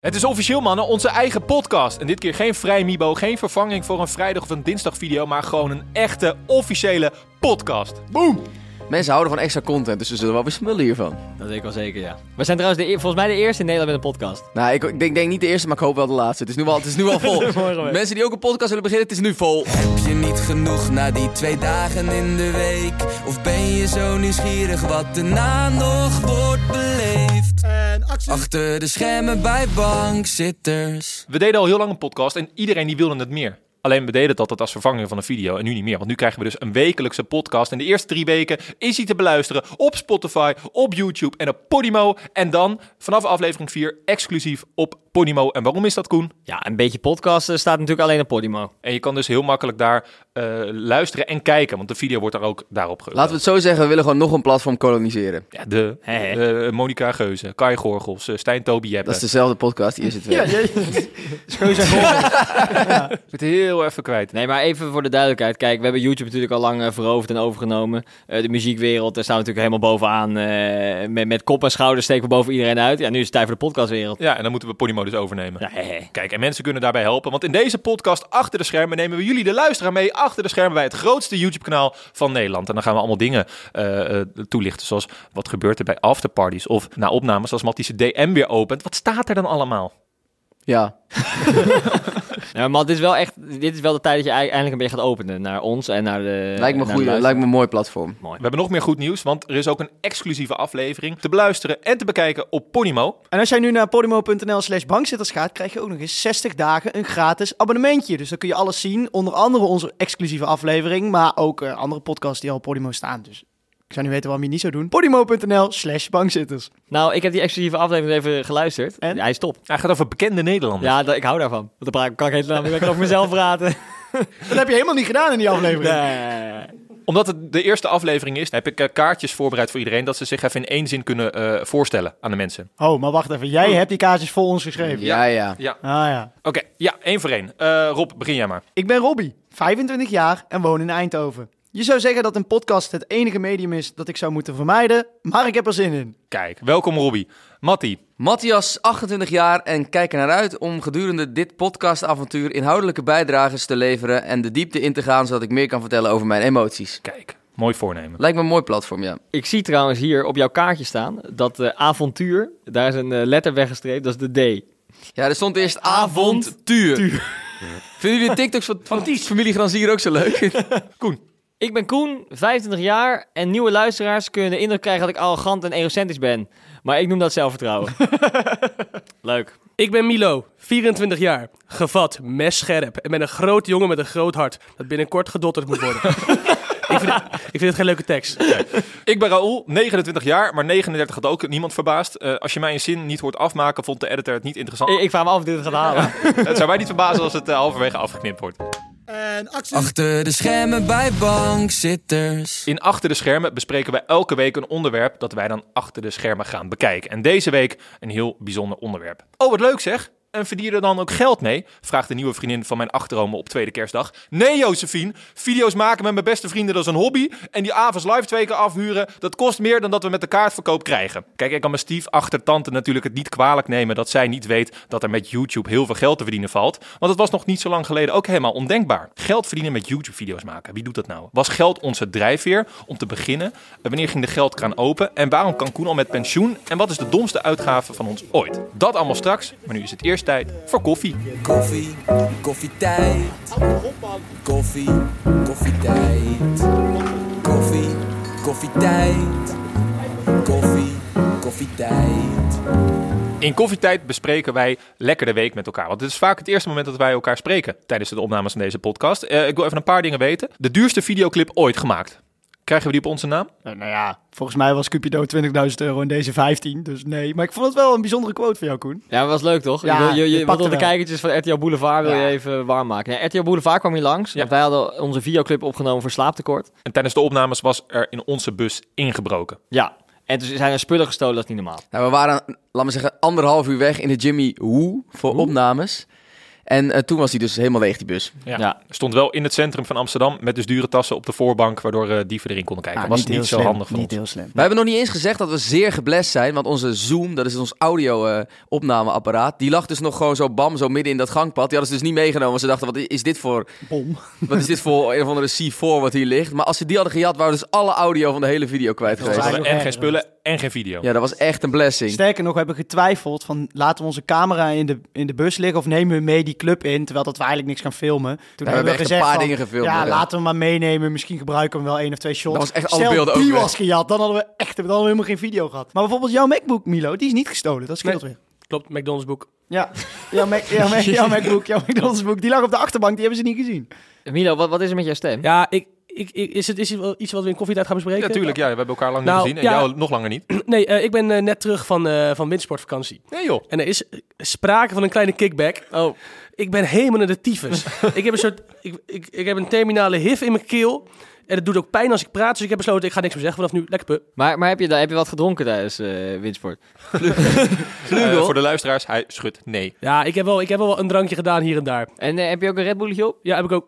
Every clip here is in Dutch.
Het is officieel, mannen, onze eigen podcast. En dit keer geen vrij Mibo, geen vervanging voor een vrijdag of een dinsdag video, maar gewoon een echte, officiële podcast. Boom! Mensen houden van extra content, dus ze zullen wel weer smullen hiervan. Dat weet ik wel zeker, ja. We zijn trouwens de, eer- volgens mij de eerste in Nederland met een podcast. Nou, ik, ik denk, denk niet de eerste, maar ik hoop wel de laatste. Het is nu al, het is nu al vol. Mensen die ook een podcast willen beginnen, het is nu vol. Heb je niet genoeg na die twee dagen in de week? Of ben je zo nieuwsgierig wat daarna nog wordt beleefd? Achter de schermen bij bankzitters. We deden al heel lang een podcast en iedereen die wilde het meer. Alleen we deden het altijd als vervanging van een video en nu niet meer. Want nu krijgen we dus een wekelijkse podcast. En de eerste drie weken is hij te beluisteren op Spotify, op YouTube en op Podimo. En dan vanaf aflevering 4 exclusief op Podimo. En waarom is dat, Koen? Ja, een beetje podcasten staat natuurlijk alleen op Podimo. En je kan dus heel makkelijk daar eh, luisteren en kijken. Want de video wordt daar ook daarop geüpload. Laten we het zo zeggen, we willen gewoon nog een platform koloniseren. Ja, de hè. eh, Monica Geuze, Kai Gorgels, eh, Stijn Toby Jeppe. Dat is dezelfde podcast, hier zit weer. Scheus en Golf. Ik ben het heel even kwijt. Nee, maar even voor de duidelijkheid. Kijk, we hebben YouTube natuurlijk al lang veroverd en overgenomen. Eh, de muziekwereld, daar staan we natuurlijk helemaal bovenaan. eh, met, met kop en schouders steken we boven iedereen uit. Ja, nu is het tijd voor de podcastwereld. Ja, en dan moeten we Podimo dus overnemen. Ja. Kijk, en mensen kunnen daarbij helpen. Want in deze podcast Achter de Schermen nemen we jullie, de luisteraar, mee achter de schermen bij het grootste YouTube-kanaal van Nederland. En dan gaan we allemaal dingen eh, eh, toelichten. Zoals wat gebeurt er bij afterparties of na opnames als Matties de DM weer opent. Wat staat er dan allemaal? Ja. Ja, maar dit is wel echt, dit is wel de tijd dat je ei- eindelijk een beetje gaat openen naar ons en naar de. lijkt me goed, de lijkt me een mooi platform. Mooi. We hebben nog meer goed nieuws, want er is ook een exclusieve aflevering te beluisteren en te bekijken op Podimo. En als jij nu naar podimo.nl slash bankzitters gaat, krijg je ook nog eens 60 dagen een gratis abonnementje. Dus dan kun je alles zien, onder andere onze exclusieve aflevering, maar ook eh, andere podcasts die al op Podimo staan. Dus ik zou niet weten waarom je het niet zou doen. Podimo.nl slash bankzitters. Nou, ik heb die exclusieve aflevering even geluisterd. En? Ja, hij is top. Hij gaat over bekende Nederlanders. Ja, dat, ik hou daarvan. Want dan praat- kan ik helemaal lekker over mezelf praten. Dat heb je helemaal niet gedaan in die aflevering. Nee. Omdat het de eerste aflevering is, heb ik eh, kaartjes voorbereid voor iedereen. Dat ze zich even in één zin kunnen eh, voorstellen aan de mensen. Oh, maar wacht even. Jij hebt die kaartjes voor ons geschreven. Ja, ja. Ja. Ah ja. Oké, ja, één voor één. Eh, Rob, begin jij maar. Ik ben Robbie, 25 jaar en woon in Eindhoven. Je zou zeggen dat een podcast het enige medium is dat ik zou moeten vermijden, maar ik heb er zin in. Kijk, welkom Robbie. Mattie, Matthias, 28 jaar en kijk er naar uit om gedurende dit podcastavontuur inhoudelijke bijdrages te leveren en de diepte in te gaan zodat ik meer kan vertellen over mijn emoties. kijk, mooi voornemen. Lijkt me een mooi platform, ja. Ik zie trouwens hier op jouw kaartje staan dat eh, avontuur, daar is een eh, letter weggestreept, dat is de D. Ja, er stond eerst avontuur. Vinden jullie de TikToks van, van familie Granzier ook zo leuk? Ik ben Koen, 25 jaar en nieuwe luisteraars kunnen de indruk krijgen dat ik arrogant en egocentrisch ben. Maar ik noem dat zelfvertrouwen. Leuk. Ik ben Milo, 24 jaar, gevat, messcherp en ben een groot jongen met een groot hart dat binnenkort gedotterd moet worden. ik, vind het, ik vind het geen leuke tekst. Ik ben Raoul, 29 jaar, maar 39 had ook niemand verbaasd. Eh, als je mij een zin niet hoort afmaken, vond de editor het niet interessant. Ik, ik vraag me af of dit het gaat halen. Het zou mij niet verbazen als het eh, halverwege afgeknipt wordt. Achter de schermen bij bankzitters. In Achter de Schermen bespreken wij elke week een onderwerp dat wij dan achter de schermen gaan bekijken. En deze week een heel bijzonder onderwerp. Oh, wat leuk zeg! En verdien je er dan ook geld mee? Vraagt de nieuwe vriendin van mijn achteromen op tweede kerstdag. Nee, Josephine. Video's maken met mijn beste vrienden, dat is een hobby. En die avonds live twee keer afhuren, dat kost meer dan dat we met de kaartverkoop krijgen. Kijk, ik kan mijn stief achtertante natuurlijk het niet kwalijk nemen dat zij niet weet dat er met YouTube heel veel geld te verdienen valt. Want het was nog niet zo lang geleden ook helemaal ondenkbaar. Geld verdienen met YouTube-video's maken. Wie doet dat nou? Was geld onze drijfveer om te beginnen? En wanneer ging de geldkraan open? En waarom kan Koen al met pensioen? En wat is de domste uitgave van ons ooit? Dat allemaal straks, maar nu is het eerst tijd voor koffie. Koffie, koffietijd. Koffie, koffietijd. Koffie, koffietijd. Koffie, koffietijd. In koffietijd bespreken wij lekker de week met elkaar. Want het is vaak het eerste moment dat wij elkaar spreken tijdens de opnames van deze podcast. Eh, ik wil even een paar dingen weten. De duurste videoclip ooit gemaakt. Krijgen we die op onze naam? Nou, nou ja, volgens mij was Cupido 20.000 euro en deze 15, dus nee. Maar ik vond het wel een bijzondere quote van jou, Koen. Ja, dat was leuk toch? Ja, je, je, je je, pakt wil de er kijkertjes van RTL Boulevard wil je even warm maken. Ja, RTL Boulevard kwam hier langs, Ja. want wij hadden onze videoclip opgenomen voor Slaaptekort. En tijdens de opnames was er in onze bus ingebroken. Ja, en toen zijn er spullen gestolen, dat is niet normaal. Nou, we waren, laat me zeggen, anderhalf uur weg in de Jimmy Woo voor opnames. En eh, toen was hij dus helemaal leeg, die bus. Ja. Ja. Stond wel in het centrum van Amsterdam met dus dure tassen op de voorbank, waardoor eh, dieven erin konden kijken. Ah, was niet, zo slim, handig van Niet ons. heel slim. We hebben nog niet eens gezegd dat we zeer geblest zijn, want onze Zoom, dat is ons audio-opnameapparaat, die lag dus nog gewoon zo bam, zo midden in dat gangpad. Die hadden ze dus niet meegenomen, want ze dachten, wat is dit voor, Bom. wat is dit voor een of andere C4 wat hier ligt? Maar als ze die hadden gejat, waren dus alle audio van de hele video kwijt Dat We geweest. was hadden en geen spullen en geen video. Ja, dat was echt een blessing. Sterker nog, we hebben getwijfeld van laten we onze camera in de, in de bus liggen of nemen we mee die club in, terwijl dat we eigenlijk niks gaan filmen. Toen we hebben echt een paar dingen gefilmd, Ja, ja. laten we maar meenemen. Misschien gebruiken we wel één of twee shots. Dat was echt alle Stel, beelden die ook weg. was gejat, dan hadden we echt dan hadden we helemaal geen video gehad. Maar bijvoorbeeld jouw MacBook, Milo, die is niet gestolen. Dat scheelt weer. Klopt, McDonald's boek. Ja, jouw, Mac, jouw, Mac, jouw MacBook, jouw McDonald's boek, die lag op de achterbank, die hebben ze niet gezien. Milo, wat, wat is er met jouw stem? Ja, ik, ik, ik, is het is het wel iets wat we in koffietijd gaan bespreken? Ja, tuurlijk. Ja, we hebben elkaar lang Nou, niet gezien. En ja. jou nog langer niet. Nee, eh, ik ben eh, net terug van, eh van windsportvakantie. Nee joh. En er is sprake van een kleine kickback. Oh, Ik ben helemaal naar de tyfus. ik heb een soort, ik, ik, ik heb een terminale hiv in mijn keel. En het doet ook pijn als ik praat. Dus ik heb besloten, ik ga niks meer zeggen vanaf nu. Lekker pup. maar, maar heb, je, daar- heb je wat gedronken tijdens eh windsport? Eh, voor de luisteraars, hij schudt nee. Ja, ik heb, wel, ik heb wel een drankje gedaan hier en daar. En heb je ook een Red Bulletje op? Ja, heb ik ook.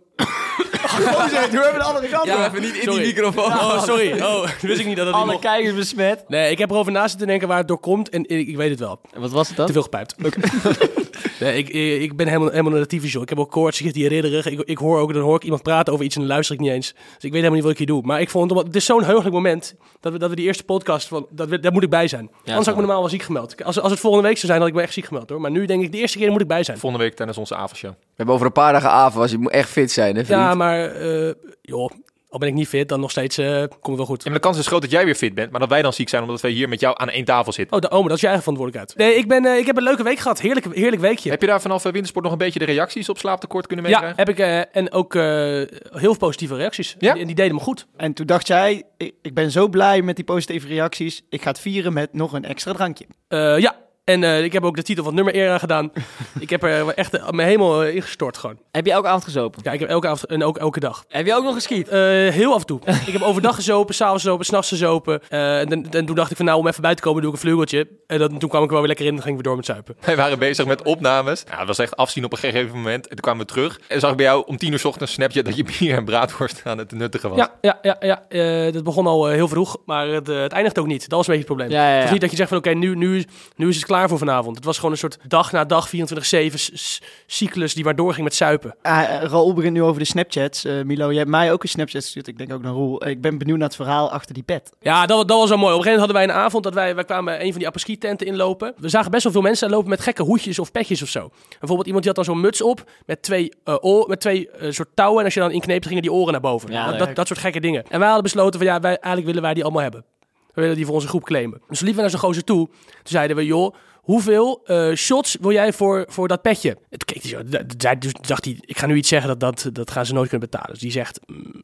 Oh, zeg, doe even de andere kant. Ja, op. even niet in Sorry. die microfoon. Oh, sorry. Oh, wist ik niet dat dat Alle kijkers besmet. Nee, ik heb erover na zitten denken waar het door komt. En ik, ik weet het wel. En wat was het dan? Te veel gepijpt. nee, ik, ik, ben helemaal, helemaal naar de. Ik heb ook koorts, ik zit hier ridderig. Ik, ik hoor ook, dan hoor ik iemand praten over iets en dan luister ik niet eens. Dus ik weet helemaal niet wat ik hier doe. Maar ik vond, het is zo'n heugelijk moment dat we, dat we die eerste podcast, van, dat we, daar moet ik bij zijn. Anders had ik me normaal wel ziek gemeld. Als, als het volgende week zou zijn, had ik me echt ziek gemeld, hoor. Maar nu denk ik, de eerste keer moet ik bij zijn. Volgende week tijdens onze avondshow. We hebben over een paar dagen avond, je moet echt fit zijn, hè, vriend? Ja, maar, eh, joh, al ben ik niet fit, dan nog steeds eh, komt het wel goed. Ja, maar de kans is groot dat jij weer fit bent, maar dat wij dan ziek zijn omdat wij hier met jou aan één tafel zitten. Oh, de, oh, maar dat is je eigen verantwoordelijkheid. Nee, ik, ben, eh, ik heb een leuke week gehad. Heerlijk, heerlijk weekje. Heb je daar vanaf eh, Wintersport nog een beetje de reacties op slaaptekort kunnen Ja, meekrijgen? heb ik. en ook eh, heel veel positieve reacties. Ja? En die, die deden me goed. En toen dacht jij, ik, ik ben zo blij met die positieve reacties. Ik ga het vieren met nog een extra drankje. Eh, ja, en eh, ik heb ook de titel van het nummer eer aan gedaan. ik heb er echt eh, me helemaal eh, ingestort gewoon. Heb je elke avond gezopen? Ja, ik heb elke avond en ook elke dag. Heb je ook nog geskiet? Eh, heel af en toe. ik heb overdag gezopen, s'avonds gezopen, s'nachts gezopen. Eh, en, dan- en toen dacht ik van nou, om even bij te komen doe ik een vleugeltje. En dan, toen kwam ik wel weer lekker in en ging ik weer door met zuipen. Wij waren bezig met opnames. Ja, het was echt afzien op een gegeven moment. En toen kwamen we terug. En zag ik bij jou om tien uur 's ochtends snapje dat je bier en braadworst aan het nuttigen was. Ja, ja, ja, ja. Eh, dat begon al heel vroeg, maar het, het eindigt ook niet. Dat was een beetje het probleem. Ja, ja, ja. Het is niet dat je zegt van oké, nu, nu, nu is het klaar voor vanavond. Het was gewoon een soort dag na dag, 24-7 s- s- cyclus die maar doorging met zuipen. Ah, eh, Raoul begint nu over de Snapchats. Eh, Milo, jij hebt mij ook een Snapchat gestuurd. Ik denk ook naar Roel. Ik ben benieuwd naar het verhaal achter die pet. Ja, dat, dat was wel mooi. Op een gegeven moment hadden wij een avond dat wij, wij kwamen een van die apres tenten inlopen. We zagen best wel veel mensen lopen met gekke hoedjes of petjes of zo. Bijvoorbeeld iemand die had dan zo'n muts op met twee, eh, oor- met twee soort touwen. En als je dan inkneep, gingen die oren naar boven. Ja, dat, dat, dat soort gekke dingen. En wij hadden besloten van ja, wij, eigenlijk willen wij die allemaal hebben. We willen die voor onze groep claimen. Dus we liepen naar zo'n gozer toe. Toen zeiden we, joh, hoeveel eh, shots wil jij voor, voor dat petje? Toen keek hij Dus dacht hij, ik ga nu iets zeggen dat, dat, dat gaan ze nooit kunnen betalen. Dus die zegt, mm,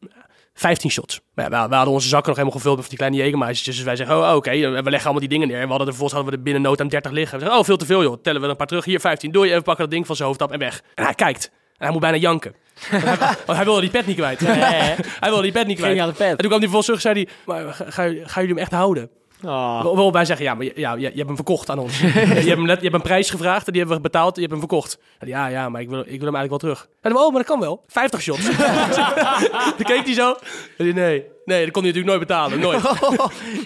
15 shots. Maar ja, we, we hadden onze zakken nog helemaal gevuld met die kleine jegermeisjes. Dus wij zeggen, oh oké, we leggen allemaal die dingen neer. En we hadden er vervolgens hadden we er binnen nood aan 30 liggen. We zeggen, oh veel te veel joh. Tellen we er een paar terug. Hier 15, doe je even pakken dat ding van zijn hoofd af en weg. En hij kijkt. En hij moet bijna janken. Want hij, want hij wilde die pet niet kwijt. hij wilde die pet niet kwijt. Aan de pet. En toen kwam hij vervolgens terug zei hij, maar ga, ga, jullie hem echt houden? Oh. Waarop wij zeggen, ja, maar ja, je, hebt hem verkocht aan ons. je, hebt hem net, je hebt een prijs gevraagd en die hebben we betaald. Je hebt hem verkocht. En ja, ja, maar ik wil, ik wil hem eigenlijk wel terug. En we, oh, maar dat kan wel. 50 shots. Toen keek hij zo. En nee, nee, dat kon hij natuurlijk nooit betalen. Nooit.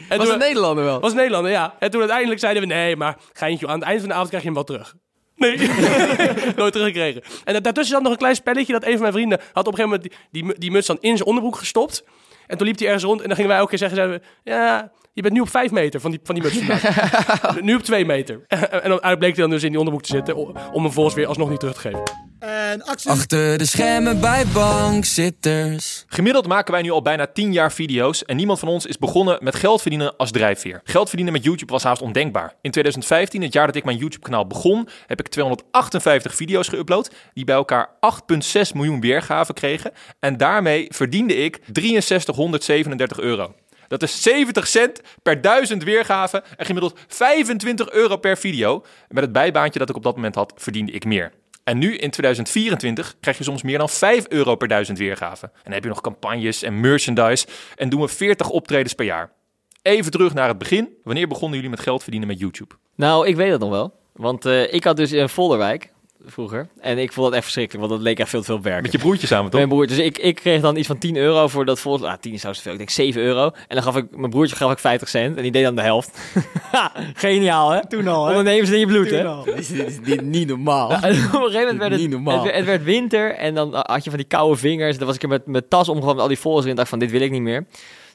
En Was een Nederlander wel? was een Nederlander, ja. En toen uiteindelijk zeiden we, nee, maar geintje, aan het eind van de avond krijg je hem wel terug. Nee, nooit teruggekregen. En da- daartussen zat nog een klein spelletje dat een van mijn vrienden had op een gegeven moment die, die, die muts dan in zijn onderbroek gestopt. En toen liep hij ergens rond en dan gingen wij elke keer zeggen, zeiden we, ja, je bent nu op vijf meter van die, van die muts vandaan. nu op twee meter. en dan uiteindelijk bleek hij dan dus in die onderbroek te zitten om hem vervolgens weer alsnog niet terug te geven. Achter de schermen bij bankzitters. Gemiddeld maken wij nu al bijna 10 jaar video's en niemand van ons is begonnen met geld verdienen als drijfveer. Geld verdienen met YouTube was haast ondenkbaar. In 2015, het jaar dat ik mijn YouTube-kanaal begon, heb ik 258 video's geüpload die bij elkaar 8,6 miljoen weergaven kregen en daarmee verdiende ik 6337 euro. Dat is 70 cent per duizend weergaven en gemiddeld 25 euro per video. Met het bijbaantje dat ik op dat moment had, verdiende ik meer. En nu in 2024 krijg je soms meer dan 5 euro per duizend weergaven. En dan heb je nog campagnes en merchandise en doen we 40 optredens per jaar. Even terug naar het begin. Wanneer begonnen jullie met geld verdienen met YouTube? Nou, ik weet het nog wel. Want eh, ik had dus in Volderwijk, vroeger. En ik vond dat echt verschrikkelijk, want dat leek echt veel te veel werk. Met je broertje samen, toch? Mijn broer. Dus ik, ik kreeg dan iets van 10 euro voor dat volgens Ah, 10 is trouwens te veel. Ik denk 7 euro. En dan gaf ik mijn broertje gaf ik 50 cent. En die deed dan de helft. Ha, Geniaal, hè? Toen al, hè? Ondernemers in je bloed, hè? Toen al. Dit is, dit is niet, niet normaal. En op een gegeven moment werd het, Niet normaal. het, werd- het werd winter en dan had je van die koude vingers. Dan was ik er met mijn tas omgegaan met al die folders erin. dacht van, dit wil ik niet meer.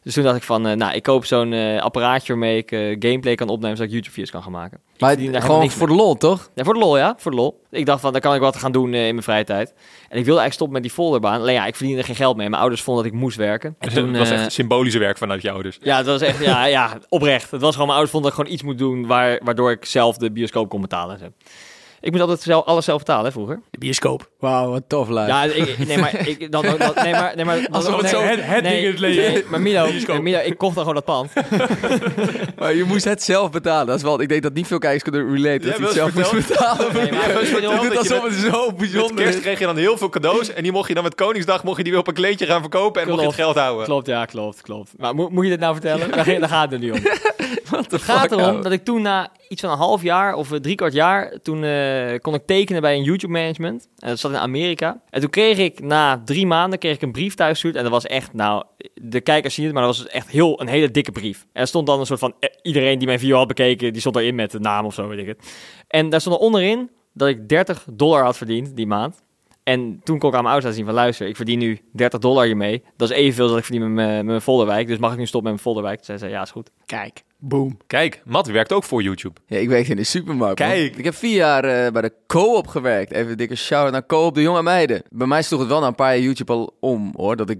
Dus toen dacht ik van, eh, nou, ik koop zo'n eh, apparaatje waarmee ik eh, gameplay kan opnemen, zodat ik YouTube-video's kan gaan maken. Maar daar gewoon voor de lol, toch? Ja, voor de lol, ja, voor de lol. Ik dacht van, dan kan ik wat gaan doen eh, in mijn vrije tijd. En ik wilde eigenlijk stoppen met die folderbaan. Alleen ja, ik verdiende er geen geld mee. Mijn ouders vonden dat ik moest werken. En Dus toen, het was echt symbolische werk vanuit je ouders. ja, het was echt, ja, ja, oprecht. Het was gewoon, mijn ouders vonden dat ik gewoon iets moet doen waar, waardoor ik zelf de bioscoop kon betalen. en zo. Ik moet altijd zelf, alles zelf betalen, hè, vroeger. De bioscoop. Wauw, wat tof, lijf. Ja, ik, nee, maar ik, dan, dan, nee, maar, nee, maar Alsof het nee, zo- het- het nee, ding in het leven. nee, maar Milo, nee, Milo, ik kocht dan gewoon dat pand. Maar je moest het zelf betalen. Dat is wel, ik denk dat niet veel kijkers kunnen relaten. Ja, dat je het zelf moest betalen. Nee, maar Ja, alsof het zo Met bijzonder kerst is. kreeg je dan heel veel cadeaus en die mocht je dan met Koningsdag mocht je die weer op een kleedje gaan verkopen en mocht je het geld houden. Klopt, ja, klopt, klopt. Maar moet, moet je dit nou vertellen? Daar, daar gaat het nu om. Het gaat erom dat ik toen na iets van een half jaar of eh, drie kwart jaar, toen eh, kon ik tekenen bij een YouTube management. En dat zat in Amerika. En toen kreeg ik na drie maanden kreeg ik een brief thuis gestuurd. En dat was echt, nou, de kijkers zien het, maar dat was echt heel, een hele dikke brief. En er stond dan een soort van, eh, iedereen die mijn video had bekeken, die stond erin met de naam of zo, weet ik het. En daar stond er onderin dat ik 30 dollar had verdiend die maand. En toen kon ik aan mijn ouders laten zien van luister, ik verdien nu 30 dollar hiermee. Dat is evenveel als ik verdien met mijn, met mijn folderwijk. Dus mag ik nu stoppen met mijn folderwijk? Toen zei ze, ja, is goed. Kijk, boom. Kijk, Matt werkt ook voor YouTube. Ja, ik werkte in de supermarkt. man. Kijk. Ik heb vier jaar eh, bij de Co-op gewerkt. Even een dikke shout-out naar Co-op de jonge meiden. Bij mij sloeg het wel na een paar jaar YouTube al om, hoor. Dat ik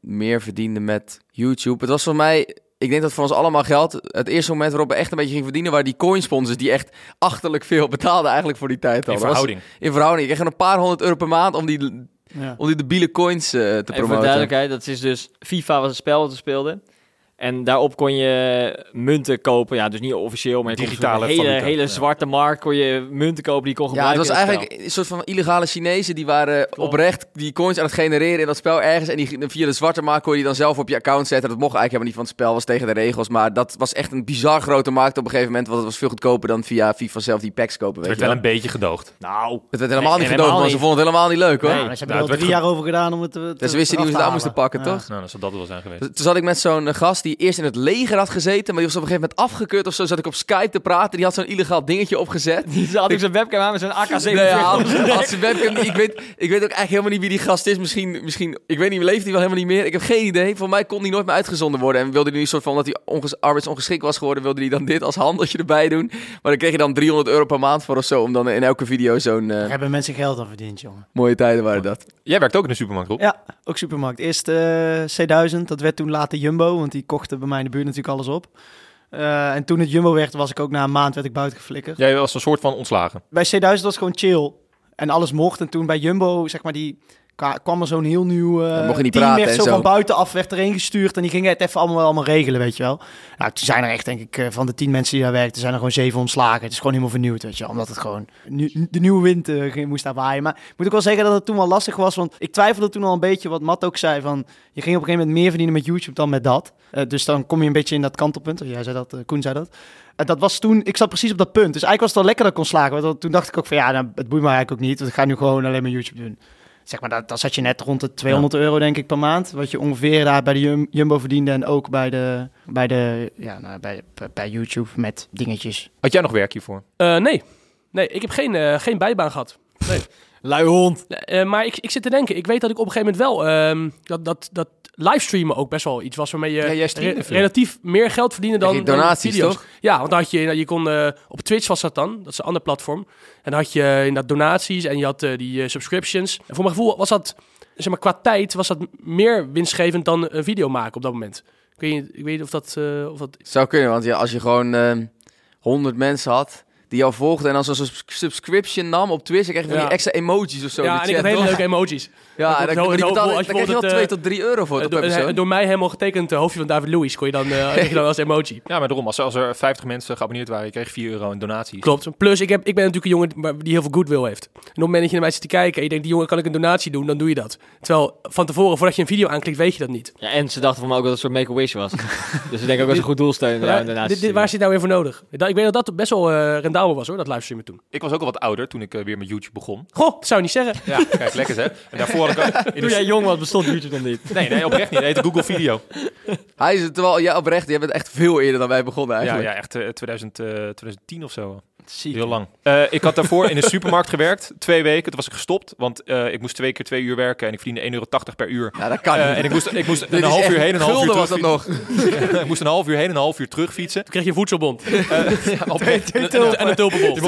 meer verdiende met YouTube. Het was voor mij... Ik denk dat voor ons allemaal geldt. Het eerste moment waarop we echt een beetje gingen verdienen... waren die coinsponsors die echt achterlijk veel betaalden eigenlijk voor die tijd al. In verhouding. in verhouding. Ik kreeg een paar honderd euro per maand om die, Ja. om die debiele coins eh, te Even voor de promoten. duidelijkheid, dat is dus FIFA was een spel dat we speelden. En daarop kon je munten kopen. Ja, dus niet officieel, maar Digitale hele, valuta, hele ja. zwarte markt kon je munten kopen die je kon Ja, het gebruiken. was in het eigenlijk een soort van illegale Chinezen die waren oprecht die coins aan het genereren in dat spel ergens. En die, via de zwarte markt kon je die dan zelf op je account zetten. Dat mocht eigenlijk helemaal niet van het spel, was tegen de regels. Maar dat was echt een bizar grote markt op een gegeven moment. Want het was veel goedkoper dan via FIFA zelf die packs kopen. Het werd wel een beetje gedoogd. Nou, Het werd helemaal Nee, niet gedoogd, maar ze niet. vonden het helemaal niet leuk hoor. Nee. Maar ze hebben er al drie jaar over gedaan om het te, Dus ze wisten die eraf hoe ze het aan moesten pakken, Ja. toch? Nou, dan zou dat wel zijn geweest. Toen zat ik met zo'n gast die eerst in het leger had gezeten, maar die was op een gegeven moment afgekeurd of zo. Zat ik op Skype te praten, die had zo'n illegaal dingetje opgezet. die had ik zijn webcam aan met zo'n AK-47. Nee, ja, als, als zijn webcam, ik, weet, ik weet ook eigenlijk helemaal niet wie die gast is. Misschien, misschien ik weet niet, leeft hij wel helemaal niet meer? Ik heb geen idee. Voor mij kon hij nooit meer uitgezonden worden. En wilde hij nu soort van, dat hij onges, arbeidsongeschikt was geworden, wilde hij dan dit als handeltje erbij doen. Maar dan kreeg je dan 300 euro per maand voor of zo, om dan in elke video zo'n Daar hebben mensen geld aan verdiend, jongen. mooie tijden waren dat. Jij werkt ook in de supermarkt, Rob? Ja, ook supermarkt. Eerst eh, C1000, dat werd toen later Jumbo, want die kochten bij mij in de buurt natuurlijk alles op. Eh, en toen het Jumbo werd, was ik ook na een maand werd ik buiten geflikkerd. Jij was een soort van ontslagen. Bij C1000 was het gewoon chill. En alles mocht. En toen bij Jumbo, zeg maar, die kwam er zo'n heel nieuw mocht je niet team praten werd zo, zo. van buitenaf werd erheen gestuurd. En die gingen het even allemaal, allemaal regelen, weet je wel. Nou, toen zijn er echt, denk ik, eh, van de tien mensen die daar werkten, zijn er gewoon zeven ontslagen. Het is gewoon helemaal vernieuwd, weet je wel. Omdat het gewoon nu, de nieuwe wind eh, moest daar waaien. Maar ik moet ook wel zeggen dat het toen wel lastig was. Want ik twijfelde toen al een beetje, wat Matt ook zei, van... Je ging op een gegeven moment meer verdienen met YouTube dan met dat. Dus dan kom je een beetje in dat kantelpunt. Jij zei dat, Koen zei dat. En dat was toen, ik zat precies op dat punt. Dus eigenlijk was het wel lekker dat ik kon slagen. Want toen dacht ik ook van ja, nou, het boeit me eigenlijk ook niet. Want ik ga nu gewoon alleen maar YouTube doen. Zeg maar, dat, dan zat je net rond de 200 euro denk ik per maand. Wat je ongeveer daar bij de Jum- Jumbo verdiende. En ook bij, de, bij, de, ja, nou, bij, bij- YouTube met dingetjes. Had jij nog werk hiervoor? Eh, nee. Nee, ik heb geen, eh, geen bijbaan gehad. Lui hond. Eh, maar ik, ik zit te denken, ik weet dat ik op een gegeven moment wel... ehm, dat, dat, dat livestreamen ook best wel iets was waarmee je Ja, re- relatief meer geld verdiende dan, donaties, video's. toch? Ja, want dan had je, je kon eh, op Twitch was dat dan, dat is een ander platform. En dan had je inderdaad donaties en je had eh, die eh, subscriptions. En voor mijn gevoel was dat, zeg maar, qua tijd was dat meer winstgevend dan een video maken op dat moment. Ik weet niet, ik weet niet of dat, eh, of dat Zou kunnen, want ja, als je gewoon ehm 100 mensen had die jou volgden en dan zo'n subs- subscription nam op Twitch, dan kreeg je van Ja. die extra emojis of zo. ja, en ik had chat, hele leuke emojis. Ja, dan, als kreeg je wel bijvoorbeeld, 2 tot 3 euro voor Eh, het door, eh, persoon. door mij helemaal getekend eh, hoofdje van David Lewis kon je dan, eh, kreeg je dan als emoji. Ja, maar daarom, als, als er 50 mensen geabonneerd waren, je kreeg 4 euro in donaties. Klopt. Plus, ik, heb, ik ben natuurlijk een jongen maar die heel veel goodwill heeft. En op het moment dat je naar mij zit te kijken en je denkt, die jongen kan ik een donatie doen, dan doe je dat. Terwijl van tevoren, voordat je een video aanklikt, weet je dat niet. Ja, en ze dachten van mij ook dat het een soort make-a-wish was. dus ik denk ook dat ze goed doelsteunen. Ja, dit, waar is dit nou weer voor nodig? Ik weet dat dat best wel eh rendabel was hoor, dat livestreamen toen. Ik was ook al wat ouder toen ik eh, weer met YouTube begon. Goh, dat zou je niet zeggen. Ja, kijk, lekker hè. En daarvoor had ik ook in Toen jij jong was, bestond YouTube nog niet. Nee, nee, oprecht niet. Het heette Google Video. Hij is het wel, ja, oprecht. Je bent echt veel eerder dan wij begonnen Ja, eigenlijk. ja echt eh, 2000, eh, 2010 of zo. Ziek. Heel lang. Eh, ik had daarvoor in de supermarkt gewerkt. Twee weken. Toen was ik gestopt. Want eh, ik moest twee keer twee uur werken. En ik verdiende 1,80 euro per uur. Ja, dat kan Eh, niet. en ik moest, ik moest een half uur heen en een half uur gulden was terug dat nog. ik moest een half uur heen en een half uur terug fietsen. Toen kreeg je een voedselbond. En, en, en een tulpenbond.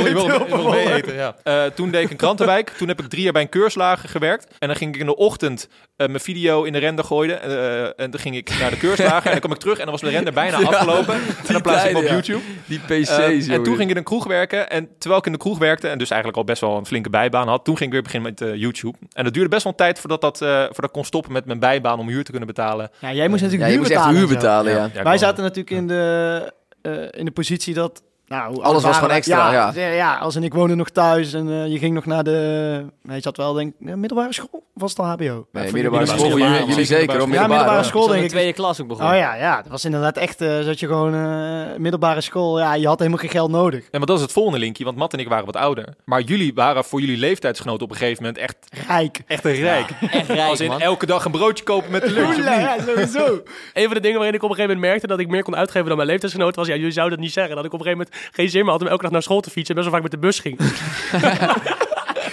Eh, toen deed ik een krantenwijk. Toen heb ik drie jaar bij een keurslager gewerkt. En dan ging ik in de ochtend eh, mijn video in de render gooien. Eh, en dan ging ik naar de keurslager. en dan kwam ik terug en dan was de render bijna afgelopen. En dan plaatste ik hem op. YouTube. Die PC's, en toen ging ik in een kroeg werken. En terwijl ik in de kroeg werkte, en dus eigenlijk al best wel een flinke bijbaan had, toen ging ik weer beginnen met eh, YouTube. En dat duurde best wel een tijd voordat, dat, eh, voordat ik kon stoppen met mijn bijbaan om huur te kunnen betalen. Ja, jij moest Ja, natuurlijk je huur moest echt betalen. huur betalen, ja. Ja, Wij zaten natuurlijk in de, eh, in de positie dat... Nou, Alles was gewoon extra, ja. ja. als en ik woonden nog thuis en eh, je ging nog naar de... Nee, je zat wel, denk ik, middelbare school? Of was het al HBO? Nee, Ja, middelbare middelbare school. Jullie, ja, jullie zeker hoor, middelbare middelbare middelbare. school. Denk de ik. tweede klas ook begonnen. Oh ja, ja, dat was inderdaad echt, eh zat je gewoon eh, middelbare school. Ja, je had helemaal geen geld nodig. Ja, maar dat is het volgende linkje, want Matt en ik waren wat ouder. Maar jullie waren voor jullie leeftijdsgenoten op een gegeven moment echt, Rijk. echt een rijk. Echt rijk, Als in man. elke dag een broodje kopen met de lunch. Ja, sowieso. Een van de dingen waarin ik op een gegeven moment merkte dat ik meer kon uitgeven dan mijn leeftijdsgenoten was, ja, jullie zouden dat niet zeggen, dat ik op een gegeven moment geen zin meer had om elke dag naar school te fietsen en best wel vaak met de bus ging.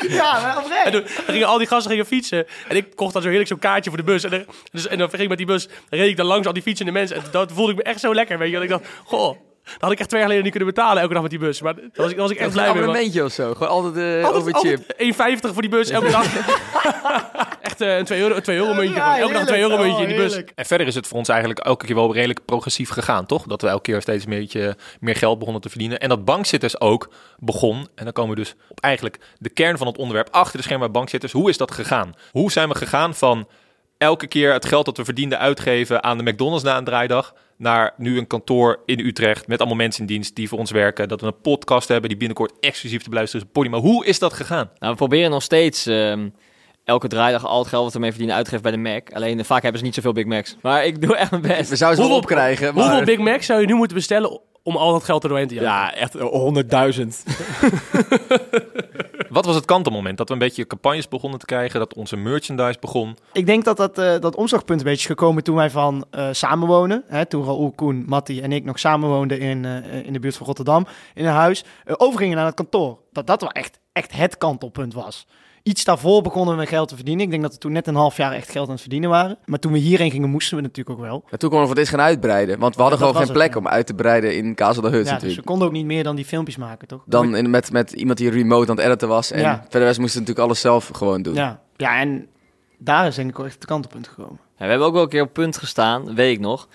Ja, maar En oprecht. toen dan gingen al die gasten gingen fietsen. En ik kocht dan zo heerlijk zo'n kaartje voor de bus. En, dan- dus, en dan ging ik met die bus, dan reed ik dan langs al die fietsende mensen. En dat voelde ik me echt zo lekker, weet je. Dat ik dacht, goh, dat had ik echt twee jaar geleden niet kunnen betalen elke dag met die bus. Maar daar was ik, was ik echt Een blij mee. man. abonnementje of zo. Gewoon altijd, eh over chip. 1,50 voor die bus elke dag. echt eh, een 2 euro, een 2 euro muntje. Ja, elke dag een 2 euro muntje in die Oh, bus. heerlijk. En verder is het voor ons eigenlijk elke keer wel redelijk progressief gegaan, toch? Dat we elke keer steeds een beetje meer geld begonnen te verdienen. En dat bankzitters ook begon. En dan komen we dus op eigenlijk de kern van het onderwerp. Achter de schermen bij bankzitters. Hoe is dat gegaan? Hoe zijn we gegaan van elke keer het geld dat we verdienden uitgeven aan de McDonald's na een draaidag... naar nu een kantoor in Utrecht met allemaal mensen in dienst die voor ons werken. Dat we een podcast hebben die binnenkort exclusief te beluisteren is op Podimo. Hoe is dat gegaan? Nou, we proberen nog steeds ehm, elke draaidag al het geld wat we mee verdienen uitgeven bij de Mac. Alleen eh, vaak hebben ze niet zoveel Big Macs. Maar ik doe echt mijn best. We zouden ze wel Hoeveel- opkrijgen, maar... Hoeveel Big Macs zou je nu moeten bestellen om al dat geld er doorheen te jagen? Ja, echt 100.000. Wat was het kantelmoment? Dat we een beetje campagnes begonnen te krijgen, dat onze merchandise begon. Ik denk dat dat, eh, dat omslagpunt een beetje is gekomen toen wij van eh, samenwonen. Hè, toen Raoul, Koen, Matti en ik nog samenwoonden in, eh, in de buurt van Rotterdam. In een huis. overgingen naar het kantoor. Dat dat wel echt, echt het kantelpunt was. Iets daarvoor begonnen we geld te verdienen. Ik denk dat we toen net een half jaar echt geld aan het verdienen waren. Maar toen we hierheen gingen, moesten we natuurlijk ook wel. En toen konden we voor dit gaan uitbreiden. Want we hadden Ja, gewoon geen plek het, om uit te breiden in Kazel de Hut Ja, dus we natuurlijk. konden ook niet meer dan die filmpjes maken, toch? Dan in, met, met iemand die remote aan het editen was. En Ja. verder moesten we natuurlijk alles zelf gewoon doen. Ja. ja, en daar is denk ik wel echt het kantelpunt gekomen. Ja, we hebben ook wel een keer op punt gestaan, weet ik nog.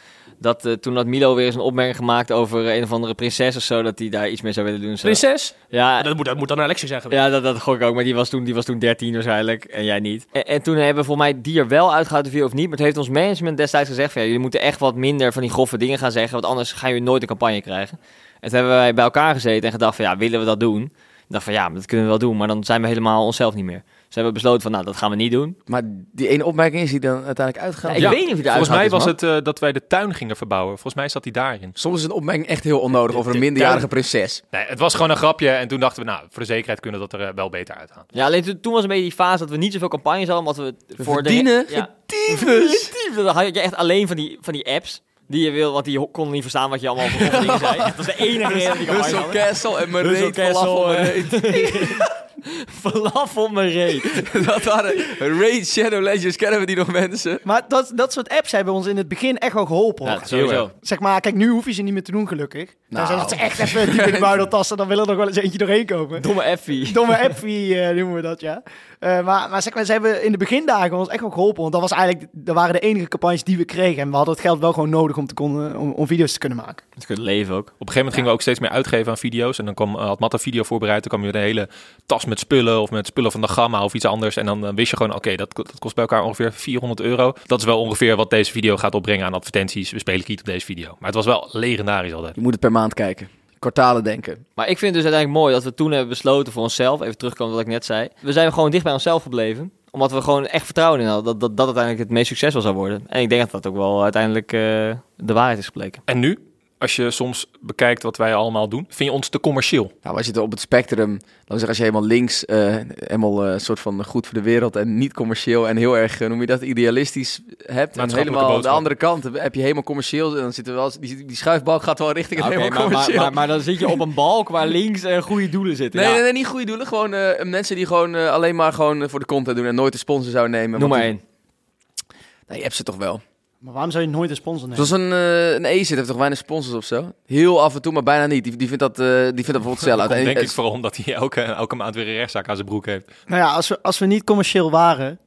Dat eh, toen had Milo weer eens een opmerking gemaakt over een of andere prinses of zo, dat hij daar iets mee zou willen doen. Zo. Prinses? Ja, Dat moet, dat moet dan zijn geweest. ja dat, dat gok ik ook, maar die was, toen, die was toen 13 waarschijnlijk en jij niet. En, en toen hebben we volgens mij die er wel uitgehaald, de video of niet. Maar toen heeft ons management destijds gezegd van ja, jullie moeten echt wat minder van die grove dingen gaan zeggen, want anders gaan jullie nooit een campagne krijgen. En toen hebben wij bij elkaar gezeten en gedacht van ja, willen we dat doen? Ik dacht van ja, dat kunnen we wel doen, maar dan zijn we helemaal onszelf niet meer. Dus we hebben besloten van nou, dat gaan we niet doen. Maar die ene opmerking is die dan uiteindelijk uitgegaan. Ja, ik Ja, weet niet of je Volgens mij was man. het eh, dat wij de tuin gingen verbouwen. Volgens mij zat hij daarin. Soms is een opmerking echt heel onnodig over een minderjarige prinses. Nee, het was gewoon een grapje. En toen dachten we, nou, voor de zekerheid kunnen we dat er eh, wel beter uithalen. Ja, alleen toen, toen was een beetje die fase dat we niet zoveel campagnes hadden, omdat we, voor verdienen? de... Ja! Dan had je echt alleen van die, van die apps die je wil, want die konden niet verstaan wat je allemaal voor dingen zei. Dat was de enige reden die campagne Hustle hadden. Castle en Castle, falafel, mijn eh. reet. Falafel mijn reet. Dat waren Raid Shadow Legends, kennen we die nog mensen? Maar dat, dat soort apps hebben ons in het begin echt wel geholpen. hoor. Ja, sowieso. Zeg maar, kijk, nu hoef je ze niet meer te doen, gelukkig. Nou, Nou. dat ze echt even diep in de buidel tasten, dan willen er nog wel eens eentje doorheen komen. Domme effie. Domme appie eh, noemen we dat, ja. Eh, maar, maar zeg maar, ze hebben in de begindagen ons echt wel geholpen. Want dat was eigenlijk, dat waren de enige campagnes die we kregen. En we hadden het geld wel gewoon nodig om, te kon, om, om video's te kunnen maken. Het kunt leven ook. Op een gegeven moment gingen we ook steeds meer uitgeven aan video's. En dan kwam, eh, had Matt een video voorbereid. Dan kwam je een hele tas met spullen of met spullen van de Gamma of iets anders. En dan eh, wist je gewoon, oké, dat, dat kost bij elkaar ongeveer 400 euro. Dat is wel ongeveer wat deze video gaat opbrengen aan advertenties. We spelen kiet op deze video. Maar het was wel legendarisch altijd. Je moet het per maand kijken. Kwartalen denken. Maar ik vind het dus uiteindelijk mooi dat we toen hebben besloten voor onszelf, even terugkomen wat ik net zei. We zijn gewoon dicht bij onszelf gebleven. Omdat we gewoon echt vertrouwen in hadden dat dat, dat uiteindelijk het meest succesvol zou worden. En ik denk dat dat ook wel uiteindelijk eh, de waarheid is gebleken. En nu, als je soms bekijkt wat wij allemaal doen, vind je ons te commercieel? Nou, wij zitten op het spectrum. Laten we zeggen, als je helemaal links, eh helemaal een soort van goed voor de wereld en niet commercieel en heel erg, eh, noem je dat, idealistisch hebt. En helemaal de andere kant heb je helemaal commercieel. En dan zitten we wel, die, die schuifbalk gaat wel richting het helemaal maar, maar, commercieel. maar, maar dan zit je op een balk waar links eh, goede doelen zitten. nee, Ja, nee, nee, niet goede doelen. Gewoon eh, mensen die gewoon alleen maar gewoon voor de content doen en nooit de sponsor zouden nemen. Noem maar die- één. Nee, je hebt ze toch wel. Maar waarom zou je nooit een sponsor nemen? Zoals een, eh een ACID heeft toch weinig sponsors of zo? Heel af en toe, maar bijna niet. Die, die vindt dat, eh, die vindt dat bijvoorbeeld zelf uit. Denk en- ik vooral omdat hij elke, elke maand weer een rechtszaak aan zijn broek heeft. Nou ja, als we, als we niet commercieel waren,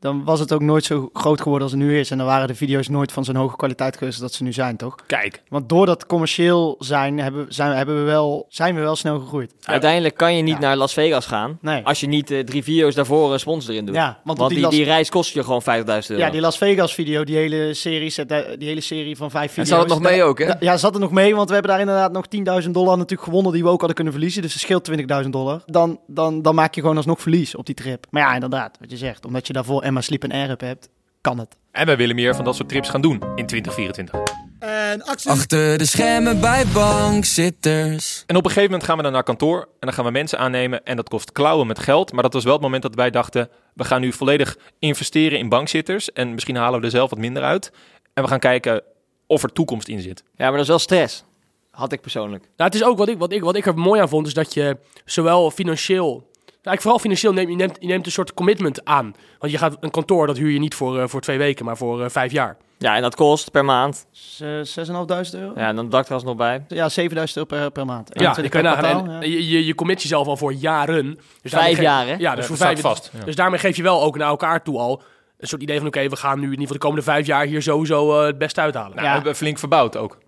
dan was het ook nooit zo groot geworden als het nu is. En dan waren de video's nooit van zo'n hoge kwaliteit geweest dat ze nu zijn, toch? Kijk, Want door dat commercieel zijn, hebben, zijn, hebben we wel, zijn we wel snel gegroeid. Uiteindelijk kan je niet Ja. naar Las Vegas gaan Nee. als je niet eh, drie video's daarvoor een sponsor erin doet. Ja, want, Want die, die, Las, die reis kost je gewoon 50.000 euro. ja, die Las Vegas video, die hele serie, zet- die hele serie van vijf en video's. zat het nog mee ook, hè? Ja, zat er nog mee, want we hebben daar inderdaad nog 10.000 dollar natuurlijk gewonnen die we ook hadden kunnen verliezen. Dus het scheelt 20.000 dollar. Dan, dan, dan maak je gewoon alsnog verlies op die trip. Maar ja, inderdaad, wat je zegt. Omdat je daarvoor Emma Sleep en Air hebt, kan het. en wij willen meer van dat soort trips gaan doen in 2024. En actie. Achter de schermen bij bankzitters. En op een gegeven moment gaan we dan naar kantoor en dan gaan we mensen aannemen en dat kost klauwen met geld. Maar dat was wel het moment dat wij dachten, we gaan nu volledig investeren in bankzitters en misschien halen we er zelf wat minder uit. En we gaan kijken of er toekomst in zit. Ja, maar dat is wel stress. Had ik persoonlijk. Nou, het is ook wat ik, wat, ik, wat ik er mooi aan vond, is dat je zowel financieel... Nou, ik vooral financieel neemt je neemt, je neemt een soort commitment aan. Want je gaat een kantoor, dat huur je niet voor, eh, voor twee weken, maar voor eh, vijf jaar. Ja, en dat kost per maand. Z- 6.500 euro? Ja, en dan dakterras nog bij. Ja, 7000 euro per, per maand. Ja, 21 je, kan nagaan. kwartaal, En ja. je, je, je commit jezelf al voor jaren. Dus Vijf jaar, hè? Ja, dus Ja, voor vijf vast. Dus daarmee geef je wel ook naar elkaar toe al een soort idee van... oké, we gaan nu in ieder geval de komende vijf jaar hier sowieso eh, het beste uithalen. Nou, Ja. we hebben flink verbouwd ook.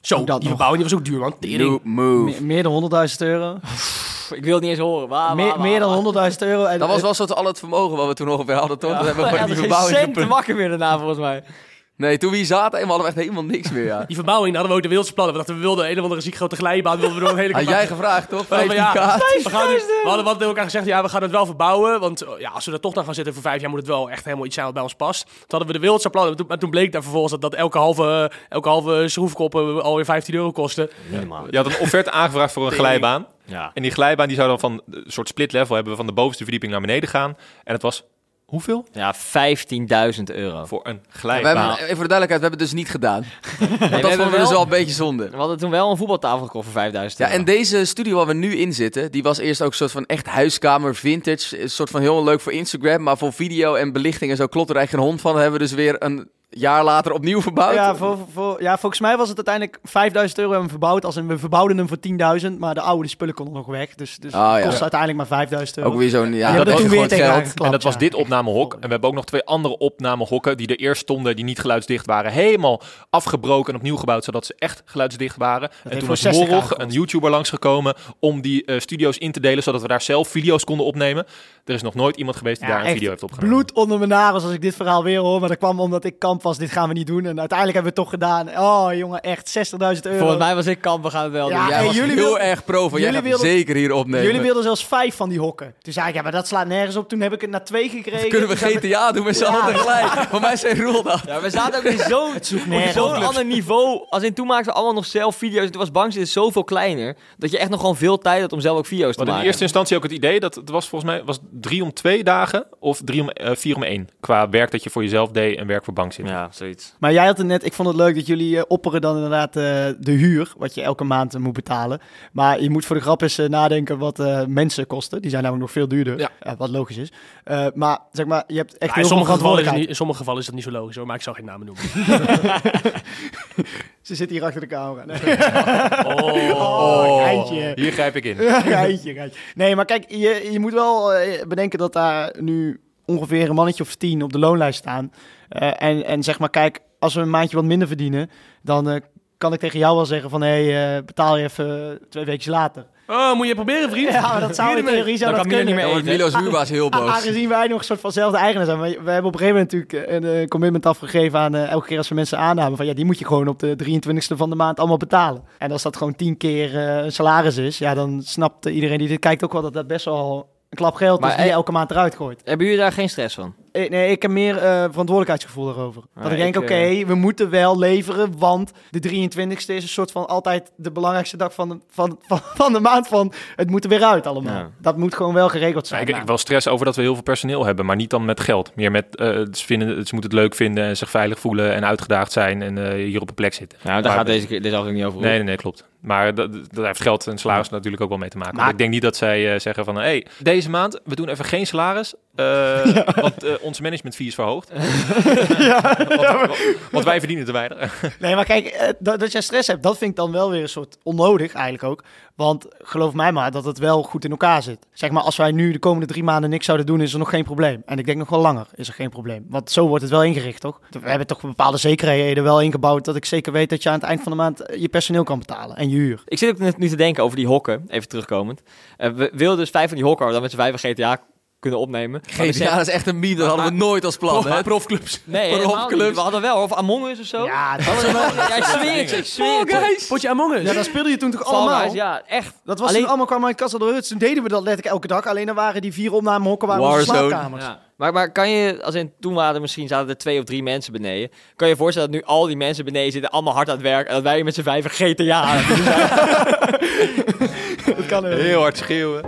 Zo, die nog. verbouwing die was ook duur, man. Tering. New move. Me- meer dan 100.000 euro. Pff, ik wil het niet eens horen. Waar, waar, meer, waar, meer waar? dan 100.000 euro. En, Dat was wel zo al het vermogen wat we toen ongeveer hadden, toch? Ja, Dat hebben we ja, gewoon er die is geen verbouwing wakker weer daarna, volgens mij. Nee, toen we hier zaten, eenmaal hadden we echt helemaal niks meer, ja. Die verbouwing, daar hadden we ook de wildste plannen. We dachten, we wilden een of andere ziek grote glijbaan. Wilden we door een hele Had jij gevraagd, toch? We hadden, 15 ja, we, gaan nu- we hadden wat tegen elkaar gezegd, ja, we gaan het wel verbouwen. Want eh, ja, als we er toch dan gaan zitten voor vijf jaar, moet het wel echt helemaal iets zijn wat bij ons past. Toen hadden we de wildste plannen. Maar toen, maar toen bleek daar vervolgens dat, dat elke, halve, elke halve schroefkop eh, alweer 15 euro kostte. Minimaal. Je had een offerte aangevraagd voor een glijbaan. Ja. En die glijbaan die zou dan van een soort split level hebben we van de bovenste verdieping naar beneden gaan. En het was hoeveel? Ja, 15.000 euro. Voor een We glijbaan. hebben, even voor de duidelijkheid, we hebben het dus niet gedaan. Dat hebben vonden we wel- dus wel een beetje zonde. We hadden toen wel een voetbaltafel gekocht voor 5000 Ja, euro. en deze studio waar we nu in zitten, die was eerst ook een soort van echt huiskamer, vintage. Een soort van heel leuk voor Instagram, maar voor video en belichting en zo klopt er eigenlijk geen hond van. Dan hebben we dus weer een jaar later opnieuw verbouwd. Ja, voor, voor, ja, volgens mij was het uiteindelijk 5000 euro hebben we verbouwd. Als in, we verbouwden hem voor 10.000, maar de oude spullen konden nog weg. Dus, dus Ah, het ja. kost uiteindelijk maar 5000 euro. Ook weer zo'n, ja, Die dat was gewoon geld. En dat was dit opnamehok. En we hebben ook nog twee andere opnamehokken die er eerst stonden, die niet geluidsdicht waren. Helemaal afgebroken en opnieuw gebouwd, zodat ze echt geluidsdicht waren. en toen was 60 Morrog, gekost. een YouTuber, langsgekomen om die eh, studio's in te delen, zodat we daar zelf video's konden opnemen. Er is nog nooit iemand geweest die Ja, daar een echt video heeft opgenomen. Bloed onder mijn nagels als ik dit verhaal weer hoor. Maar dat kwam omdat ik kamp was, dit gaan we niet doen. En uiteindelijk hebben we het toch gedaan. Oh jongen, echt 60.000 euro. Volgens mij was ik kamp, we gaan het wel Ja, doen. Jij en was jullie heel erg pro van, jij jullie gaat wilden- zeker hier opnemen. Jullie wilden zelfs vijf van die hokken. Toen zei ik, ja, maar dat slaat nergens op. Toen heb ik het naar twee gekregen. Kunnen we GTA doen met z'n allen tegelijk? Voor mij zijn Roel dat. Ja, we zaten ook in zo'n ander niveau. Als in toen maakten we allemaal nog zelf video's. Toen was Bankzitten zoveel kleiner. Dat je echt nog gewoon veel tijd had om zelf ook video's te hadden in maken. eerste instantie ook het idee dat het was volgens mij was drie om twee dagen of drie om, eh, vier om één. Qua werk dat je voor jezelf deed en werk voor bank zit. Ja, zoiets. Maar jij had het net, ik vond het leuk dat jullie eh, opperen dan inderdaad eh, de huur, wat je elke maand eh, moet betalen. Maar je moet voor de grap eens nadenken wat eh, mensen kosten. Die zijn namelijk nog veel duurder, Ja. Wat logisch is. Eh, maar zeg maar, je hebt echt Ja, in, heel veel sommige gevallen is niet, in sommige gevallen is dat niet zo logisch hoor, maar ik zal geen namen noemen. Ze zitten hier achter de camera. Nee. Oh. Oh, geintje. Hier grijp ik in. geintje, geintje. Nee, maar kijk, je, je moet wel bedenken dat daar nu ongeveer een mannetje of tien op de loonlijst staan. Eh, en, en zeg maar, kijk, als we een maandje wat minder verdienen, dan eh, kan ik tegen jou wel zeggen van, hé, hey, eh, betaal je even twee weken later. Oh, moet je proberen, vriend? Ja, maar dat zou in theorie zou dat kunnen. niet meer wordt Milo's heel boos. Aangezien wij nog een soort van zelfde eigenaar zijn. Maar we hebben op een gegeven moment natuurlijk een commitment afgegeven aan elke keer als we mensen aannamen. Van ja, die moet je gewoon op de 23ste van de maand allemaal betalen. En als dat gewoon tien keer eh, een salaris is, ja, dan snapt iedereen die dit kijkt ook wel dat dat best wel een klap geld Maar, is die je eh, elke maand eruit gooit. Hebben jullie daar geen stress van? eh, nee, ik heb meer eh, verantwoordelijkheidsgevoel daarover. Ja, dat ik denk, ik, oké, we moeten wel leveren, want de 23ste is een soort van altijd de belangrijkste dag van de, van, van, van de maand van het moet er weer uit allemaal. Ja. Dat moet gewoon wel geregeld Ja, zijn. ik, ik Nou, wel stress over dat we heel veel personeel hebben, maar niet dan met geld. Meer met, eh, ze, vinden, ze moeten het leuk vinden en zich veilig voelen en uitgedaagd zijn en eh, hier op een plek zitten. Nou, daar Maar- gaat deze, keer- deze aflevering niet over. Nee, nee, nee, klopt. Maar dat, dat heeft geld en salaris natuurlijk ook wel mee te maken. Maar- ik denk niet dat zij eh, zeggen van... hé, hey, deze maand, we doen even geen salaris... eh, want eh, onze management fee is verhoogd. want, want wij verdienen te weinig. Nee, maar kijk, dat, dat jij stress hebt, dat vind ik dan wel weer een soort onnodig eigenlijk ook. Want geloof mij maar dat het wel goed in elkaar zit. Zeg maar, als wij nu de komende drie maanden niks zouden doen, is er nog geen probleem. En ik denk nog wel langer is er geen probleem. Want zo wordt het wel ingericht, toch? We hebben toch bepaalde zekerheden wel ingebouwd dat ik zeker weet dat je aan het eind van de maand eh, je personeel kan betalen en je huur. Ik zit ook net nu te denken over die hokken, even terugkomend. Eh, we wilden dus vijf van die hokken dan met z'n vijf GTA kunnen opnemen. We GTA, dat is echt een meme, dat hadden we nooit als plan, hè? Profclubs. Nee, profclubs. we hadden wel, of Among Us of zo. Ja, dat, Hadden we wel- ja, ik zweer het, je, ik zweer je. Potje Among Us. ja, dat speelde je toen toch allemaal? Guys, ja, echt. Dat was Alleen- toen allemaal kwam uit Castle de Huts. Toen deden we dat letterlijk elke dag. Alleen dan waren die vier opnamehokken waren onze slaapkamers. Ja. Maar, maar kan je, als in toen waren er misschien zaten er twee of drie mensen beneden. Kan je je voorstellen dat nu al die mensen beneden zitten, allemaal hard aan het werk. En dat wij met z'n vijven GTA aan het doen zijn? Dat kan heel. Heel hard schreeuwen.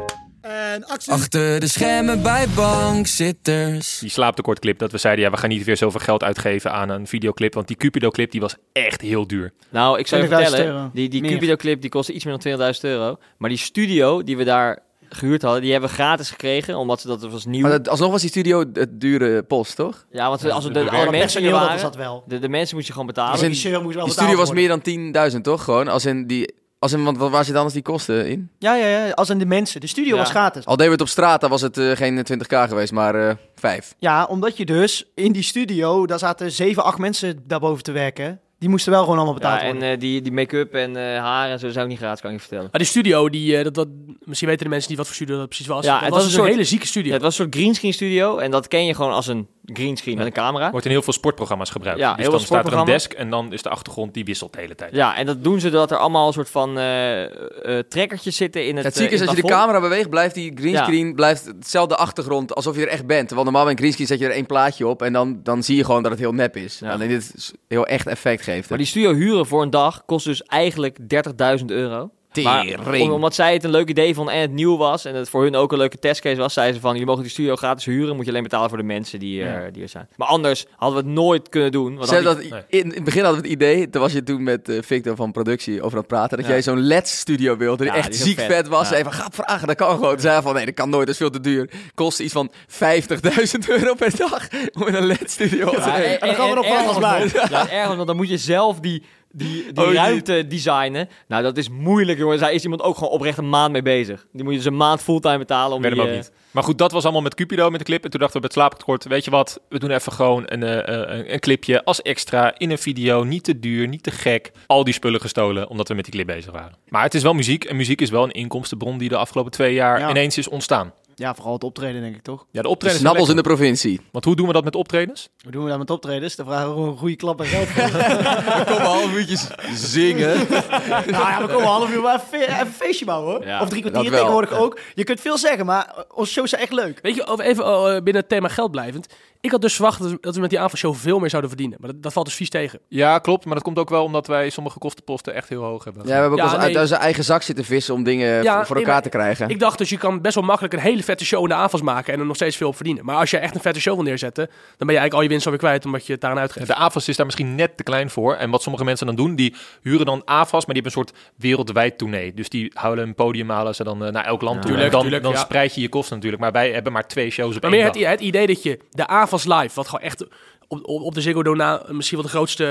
En actie. Achter de schermen bij bankzitters. Die slaaptekortclip, dat we zeiden... ja, we gaan niet weer zoveel geld uitgeven aan een videoclip. Want die Cupido-clip, die was echt heel duur. Nou, ik zou je 20.000 vertellen, euro. die, die. Cupido-clip die kostte iets meer dan 20.000 euro. Maar die studio die we daar gehuurd hadden, die hebben we gratis gekregen. Omdat ze dat was nieuw. Maar dat, alsnog was die studio het dure post, toch? ja, want als we de, de alle mensen dat was waren, dat wel. de, de mensen moest je gewoon betalen. Als in- Die regisseur moest wel Die betaald studio was worden. meer dan 10.000, toch? Gewoon, als in die... Als in, want waar zit anders die kosten in? Ja, ja, ja. Als in de mensen. De studio Ja. was gratis. Al deden we het op straat, dan was het eh, geen 20k geweest, maar eh 5. Ja, omdat je dus in die studio, daar zaten zeven, acht mensen daarboven te werken. Die moesten wel gewoon allemaal betaald Ja, en worden. eh, die, die make-up en eh haar en zo zou ik niet gratis, kan ik je vertellen. Maar die studio, die, eh, dat, dat, misschien weten de mensen niet wat voor studio dat precies was. Ja, dat het was, was dus een een soort- hele zieke studio. Ja, het was een soort greenscreen studio en dat ken je gewoon als een greenscreen met een camera. Wordt in heel veel sportprogramma's gebruikt. Ja, dus heel dan staat er een desk en dan is de achtergrond, die wisselt de hele tijd. Ja, en dat doen ze doordat er allemaal een soort van eh eh, trekkertjes zitten in het Het zieke eh, is, in als je de camera beweegt, blijft die greenscreen blijft hetzelfde achtergrond alsof je er echt bent. Want normaal bij een greenscreen zet je er één plaatje op en dan, dan zie je gewoon dat het heel nep is. Ja. Alleen dit is heel echt effect geeft. Maar die studio huren voor een dag kost dus eigenlijk 30.000 euro. Maar Tering. om- omdat zij het een leuk idee vonden en het nieuw was en het voor hun ook een leuke testcase was, zeiden ze van, jullie mogen die studio gratis huren, moet je alleen betalen voor de mensen die, er die er zijn. Maar anders hadden we het nooit kunnen doen. Want dat, Nee. in, in het begin hadden we het idee, toen was je toen met eh, Victor van productie over aan het praten, dat Ja. jij zo'n LED-studio wilde, die Ja, echt die ziek vet. vet, was. Ja. Zei van, ga vragen, dat kan gewoon. Toen zei hij van, nee, dat kan nooit, dat is veel te duur. Kost iets van 50.000 euro per dag om in een LED-studio op te nemen. en- dan gaan we nog wel alles Ja, ergens, want dan moet je zelf die, die, die Oh, die- ruimte designen. Nou, dat is moeilijk, jongens. Daar is iemand ook gewoon oprecht een maand mee bezig. Die moet je dus een maand fulltime betalen om weet die... hem ook eh, niet. Maar goed, dat was allemaal met Cupido, met de clip. En toen dachten we met slaaptekort, weet je wat? We doen even gewoon een, eh, eh, een, een clipje als extra in een video. Niet te duur, niet te gek. Al die spullen gestolen, omdat we met die clip bezig waren. Maar het is wel muziek. En muziek is wel een inkomstenbron die de afgelopen twee jaar Ja. ineens is ontstaan. Ja, vooral het optreden denk ik toch? Ja, de De optredens snabbels in de provincie. Want hoe doen we dat met optredens? Hoe doen we dat met optredens? Dan vragen we gewoon een goede klap en geld voor. Kom een half uurtjes zingen. nou ja, we komen een half uur maar even, fe- even een feestje bouwen hoor. Ja, of drie kwartier tegenwoordig ook. Je kunt veel zeggen, maar onze shows zijn echt leuk. Weet je, over even oh, eh, binnen het thema geld blijvend. Ik had dus verwacht dat we, we met die avondshow veel meer zouden verdienen. Maar dat, dat valt dus vies tegen. Ja, klopt. Maar dat komt ook wel omdat wij sommige kostenposten echt heel hoog hebben. Ja, we hebben ook Ja, uit onze eigen zak zitten vissen om dingen Ja, voor- nee, elkaar te krijgen. Ik dacht dus, je kan best wel makkelijk een hele vette show in de avonds maken en er nog steeds veel op verdienen. Maar als je echt een vette show wil neerzetten, dan ben je eigenlijk al je winst alweer kwijt omdat je het daaraan uitgeeft. De AFAS is daar misschien net te klein voor. En wat sommige mensen dan doen, die huren dan AFAS, maar die hebben een soort wereldwijd tournee. Dus die houden een podium, halen ze dan eh, naar elk land Ja. toe. Tuurlijk, en dan, tuurlijk, dan ja. spreid je je kosten natuurlijk. Maar wij hebben maar twee shows op Maar één meer dag. het, het idee dat je de AVAS Live, wat gewoon echt op, op, op de Ziggo Dome misschien wel de grootste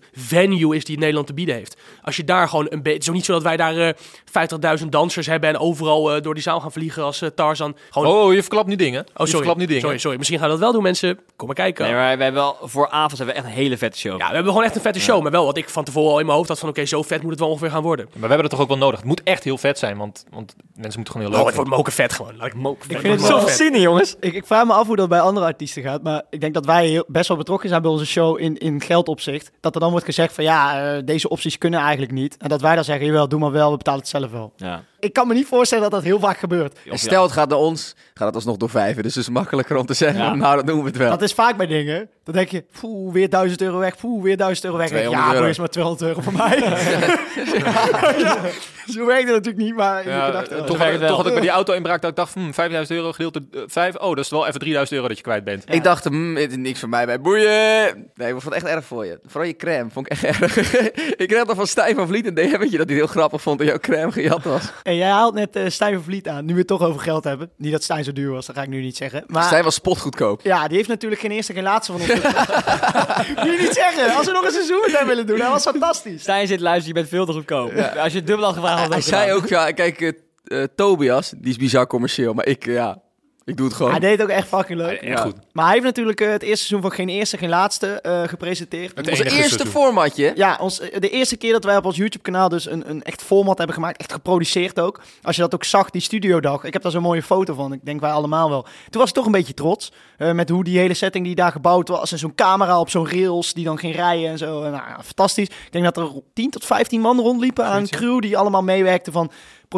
eh, venue is die Nederland te bieden heeft. Als je daar gewoon een beetje... Het is ook niet zo dat wij daar eh 50.000 dansers hebben en overal eh, door die zaal gaan vliegen als eh, Tarzan. Gewoon, Oh, je verklapt nu dingen. oh, Je sorry. verklapt nu dingen. sorry, sorry. Misschien gaan we dat wel doen, mensen. Kom maar kijken. Nee, maar wij hebben wel, voor avonds hebben we echt een hele vette show. Ja, we hebben gewoon echt een vette show. Maar wel wat ik van tevoren al in mijn hoofd had van... Oké, zo vet moet het wel ongeveer gaan worden. Maar we hebben het toch ook wel nodig. Het moet echt heel vet zijn, want, want mensen moeten gewoon heel Oh, leuk het wordt moken vet gewoon. Laat ik moken Ik vind het Zo zin in, jongens. Ik, ik vraag me af hoe dat bij andere artiesten gaat, maar ik denk dat wij heel, best best wel betrokken zijn bij onze show in, in geldopzicht, dat er dan wordt gezegd van ja, eh, deze opties kunnen eigenlijk niet. En dat wij dan zeggen, jawel, doe maar wel, we betalen het zelf wel. Ja. Ik kan me niet voorstellen dat dat heel vaak gebeurt. En stel het gaat naar ons, gaat het alsnog door vijven. Dus het is makkelijker om te zeggen, Ja. nou dan doen we het wel. Dat is vaak bij dingen. Dan denk je, poeh, weer 1000 euro weg, poeh, weer 1000 euro weg. Dan denk ik, 200 ja, euro. doe eens maar 200 euro voor mij. ja, zo werkt het natuurlijk niet, maar in Ja, gedachten wel. toch, had, toch ik bij die auto-inbraak dat ik dacht, hm, 5000 euro gedeeld door 5. Oh, dat is wel even 3000 euro dat je kwijt bent. Ik dacht, hmm, het is niks voor mij bij boeien. Nee, ik vond het echt erg voor je. Vooral je crème vond ik echt erg. ik kreeg dan van Stijn van Vliet een DM'tje dat hij het heel grappig vond dat jouw crème gejat was. En jij haalt net eh Stijn van Vliet aan, nu we het toch over geld hebben. Niet dat Stijn zo duur was, dat ga ik nu niet zeggen. Maar Stijn was spotgoedkoop. ja, die heeft natuurlijk geen eerste, geen laatste van ons. Moet je niet zeggen. Als we nog een seizoen met hem willen doen, dat was fantastisch. Stijn zit luisteren, je bent veel te goedkoop. Als je het dubbel had gevraagd, had Hij ik zei gedaan. ook, ja, kijk, eh, eh, Tobias, die is bizar commercieel, maar ik, ja, ik doe het gewoon. Hij deed ook echt fucking leuk. Echt goed. Maar hij heeft natuurlijk eh, het eerste seizoen van geen eerste, geen laatste eh, gepresenteerd. Het Onze enige eerste seizoen. formatje. Ja, ons, eh, de eerste keer dat wij op ons YouTube-kanaal dus een, een echt format hebben gemaakt, echt geproduceerd ook. Als je dat ook zag, die studiodag. Ik heb daar zo'n mooie foto van, ik denk wij allemaal wel. Toen was ik toch een beetje trots, eh, met hoe die hele setting die daar gebouwd was. En zo'n camera op zo'n rails die dan ging rijden en zo. En, nou, ja, fantastisch. Ik denk dat er 10 tot 15 man rondliepen aan crew die allemaal meewerkten van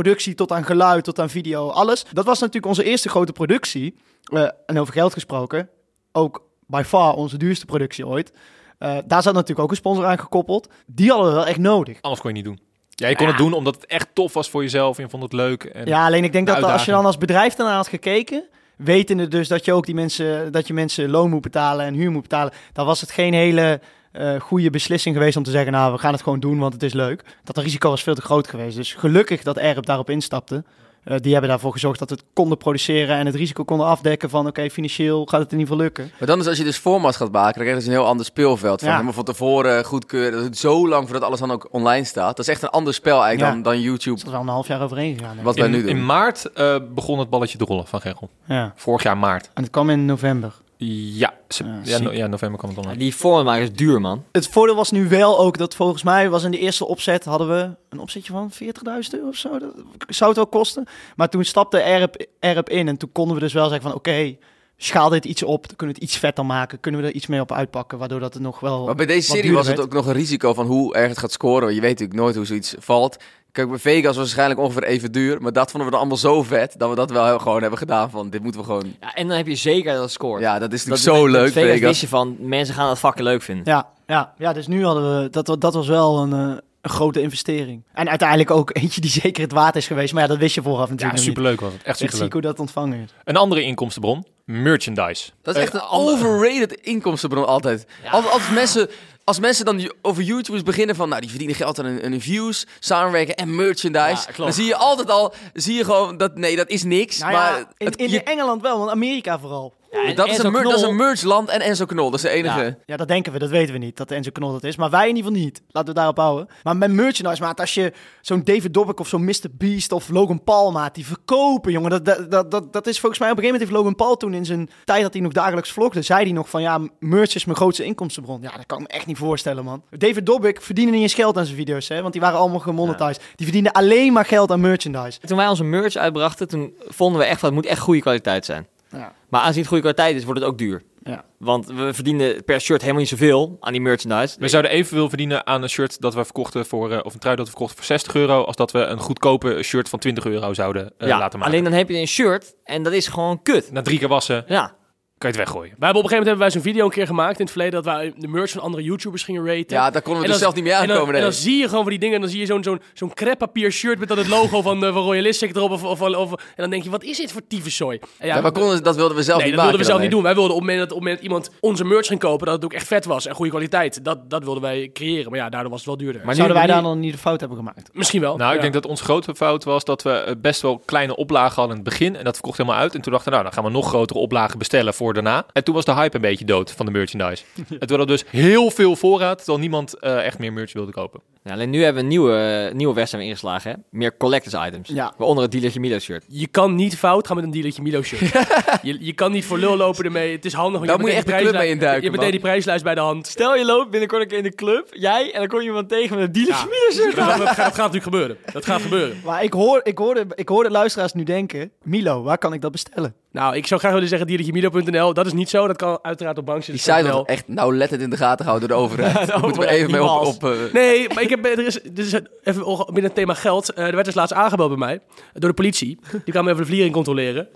productie tot aan geluid, tot aan video, alles. Dat was natuurlijk onze eerste grote productie. Eh, en over geld gesproken, ook by far onze duurste productie ooit. Eh, daar zat natuurlijk ook een sponsor aan gekoppeld. Die hadden we wel echt nodig. Anders kon je niet doen. Ja, je kon het doen omdat het echt tof was voor jezelf en je vond het leuk. En Ja, alleen ik denk de dat als je dan als bedrijf daarna had gekeken, wetende dus dat je ook die mensen, dat je mensen loon moet betalen en huur moet betalen, dan was het geen hele eh, goede beslissing geweest om te zeggen, nou, we gaan het gewoon doen, want het is leuk. Dat risico was veel te groot geweest. Dus gelukkig dat Erp daarop instapte. Eh, die hebben daarvoor gezorgd dat we het konden produceren en het risico konden afdekken van, oké, financieel gaat het in ieder geval lukken. Maar dan is als je dus format gaat maken, dan krijg je dus een heel ander speelveld. Van Ja. helemaal van tevoren goedkeuren. Dat het zo lang voordat alles dan ook online staat. Dat is echt een ander spel eigenlijk Ja. dan, dan YouTube. Dat is wel een half jaar overheen gegaan. Wat wij nu in, doen. in maart eh, begon het balletje te rollen van Gergel. Ja. Vorig jaar maart. En het kwam in november. Ja, Ja, ja, no- ziek. ja, november kwam het Ja, online. die maken is duur, man. Het voordeel was nu wel ook dat volgens mij was in de eerste opzet hadden we een opzetje van 40.000 euro of zo. Dat zou het wel kosten. Maar toen stapte Erp, Erp in en toen konden we dus wel zeggen van oké, schaal dit iets op. Dan kunnen we het iets vetter maken. Kunnen we er iets mee op uitpakken, waardoor dat het nog wel... Maar bij deze serie was het ook nog een risico van hoe erg het gaat scoren. Want je weet natuurlijk nooit hoe zoiets valt. Kijk, bij Vegas was waarschijnlijk ongeveer even duur. Maar dat vonden we dan allemaal zo vet dat we dat wel heel gewoon hebben gedaan. Van dit moeten we gewoon. Ja, en dan heb je zeker dat scoort. Ja, dat is dat natuurlijk zo leuk, Vegas. Vegas. wist je van, mensen gaan dat fucking leuk vinden. Ja, ja, ja, dus nu hadden we... Dat, dat was wel een, eh, een grote investering. En uiteindelijk ook eentje die zeker het waard is geweest. Maar ja, dat wist je vooraf Ja, natuurlijk nog superleuk was het. Echt superleuk. ziek hoe dat ontvangen is. Een andere inkomstenbron, merchandise. Dat is echt een overrated inkomstenbron altijd. Als, als, mensen, als mensen dan over YouTubers beginnen van... Nou, die verdienen geld aan hun, views, samenwerken en merchandise. Ja, dan zie je altijd al... Zie je gewoon dat... Nee, dat is niks. Nou maar ja, in, het- in je- Engeland wel, want Amerika vooral. Ja, dat, is een mer- dat is een merchland en Enzo Knol. Dat is de enige... Ja. Ja, dat denken we, dat weten we niet, dat Enzo Knol dat is. Maar wij in ieder geval niet. Laten we daarop houden. Maar met merchandise, maat, als je zo'n David Dobrik of zo'n Mr. Beast of Logan Paul, maat, die verkopen, jongen. Dat, dat, dat, dat, dat is volgens mij, op een gegeven moment heeft Logan Paul toen in zijn tijd dat hij nog dagelijks vlogde, zei hij nog van, ja, merch is mijn grootste inkomstenbron. Ja, dat kan ik me echt niet voorstellen, man. David Dobrik verdiende niet eens geld aan zijn video's, hè, want die waren allemaal gemonetized. Die verdiende alleen maar geld aan merchandise. Toen wij onze merch uitbrachten, toen vonden we echt van, het moet echt goede kwaliteit zijn. Ja. Maar aangezien het goede kwaliteit is, wordt het ook duur. Ja. Want we verdienen per shirt helemaal niet zoveel aan die merchandise. We zouden evenveel verdienen aan een shirt dat we verkochten voor, eh, of een trui dat we verkochten voor 60 euro, als dat we een goedkope shirt van 20 euro zouden eh, ja, laten maken. alleen dan heb je een shirt en dat is gewoon kut. Na drie keer wassen Ja, kan je het weggooien. Wij hebben op een gegeven moment hebben wij zo'n video een keer gemaakt in het verleden dat wij de merch van andere YouTubers gingen raten. Ja, daar konden we dus zelf niet meer en dan, aankomen. en dan zie je gewoon van die dingen en dan zie je zo'n zo'n zo'n creppapier shirt met dan het logo van, uh, van Royalistic erop. Of, of, of, en dan denk je, wat is dit voor tyfuszooi? En Ja, maar konden, dat wilden we zelf nee, niet dat wilden we zelf niet doen. Wij wilden op het moment dat, op het moment iemand onze merch ging kopen, dat het ook echt vet was en goede kwaliteit. Dat, dat wilden wij creëren. Maar ja, daardoor was het wel duurder. maar Zouden wij daar dan niet de fout hebben gemaakt? Misschien wel. Nou, ik ja. denk dat onze grote fout was dat we eh, best wel kleine oplagen hadden in het begin. En dat verkocht helemaal uit. En toen dachten we, nou, dan gaan we nog grotere oplagen bestellen voor daarna. En toen was de hype een beetje dood van de merchandise. en toen hadden we dus heel veel voorraad, terwijl niemand eh, echt meer merch wilde kopen. Ja, alleen nu hebben we een nieuwe, nieuwe wedstrijd ingeslagen. Hè? Meer collectors items. Ja. Waaronder het dealertje Milo shirt. Je kan niet fout gaan met een dealertje Milo shirt. je, je kan niet voor lul lopen ermee. Het is handig. Daar moet je echt de club mee induiken, Je hebt meteen die prijslijst bij de hand. Stel je loopt binnenkort een keer in de club, jij, en dan kom je iemand tegen met een dealertje Milo shirt. Dat, dat, dat gaat, dat gaat natuurlijk gebeuren. Dat gaat gebeuren. Maar ik, hoor, ik, hoorde, ik hoorde luisteraars nu denken, Milo, waar kan ik dat bestellen? Nou, ik zou graag willen zeggen diertjemilo.nl. Dat is niet zo. Dat kan uiteraard op Die site bankzitters.nl. wordt echt nauwlettend in de gaten gehouden door de overheid. Daar moeten we even mee op... op eh, Nee, maar ik heb, er is, er is even binnen het thema geld. eh, er werd dus laatst aangebeld bij mij door de politie. Die kwam even de vliering controleren.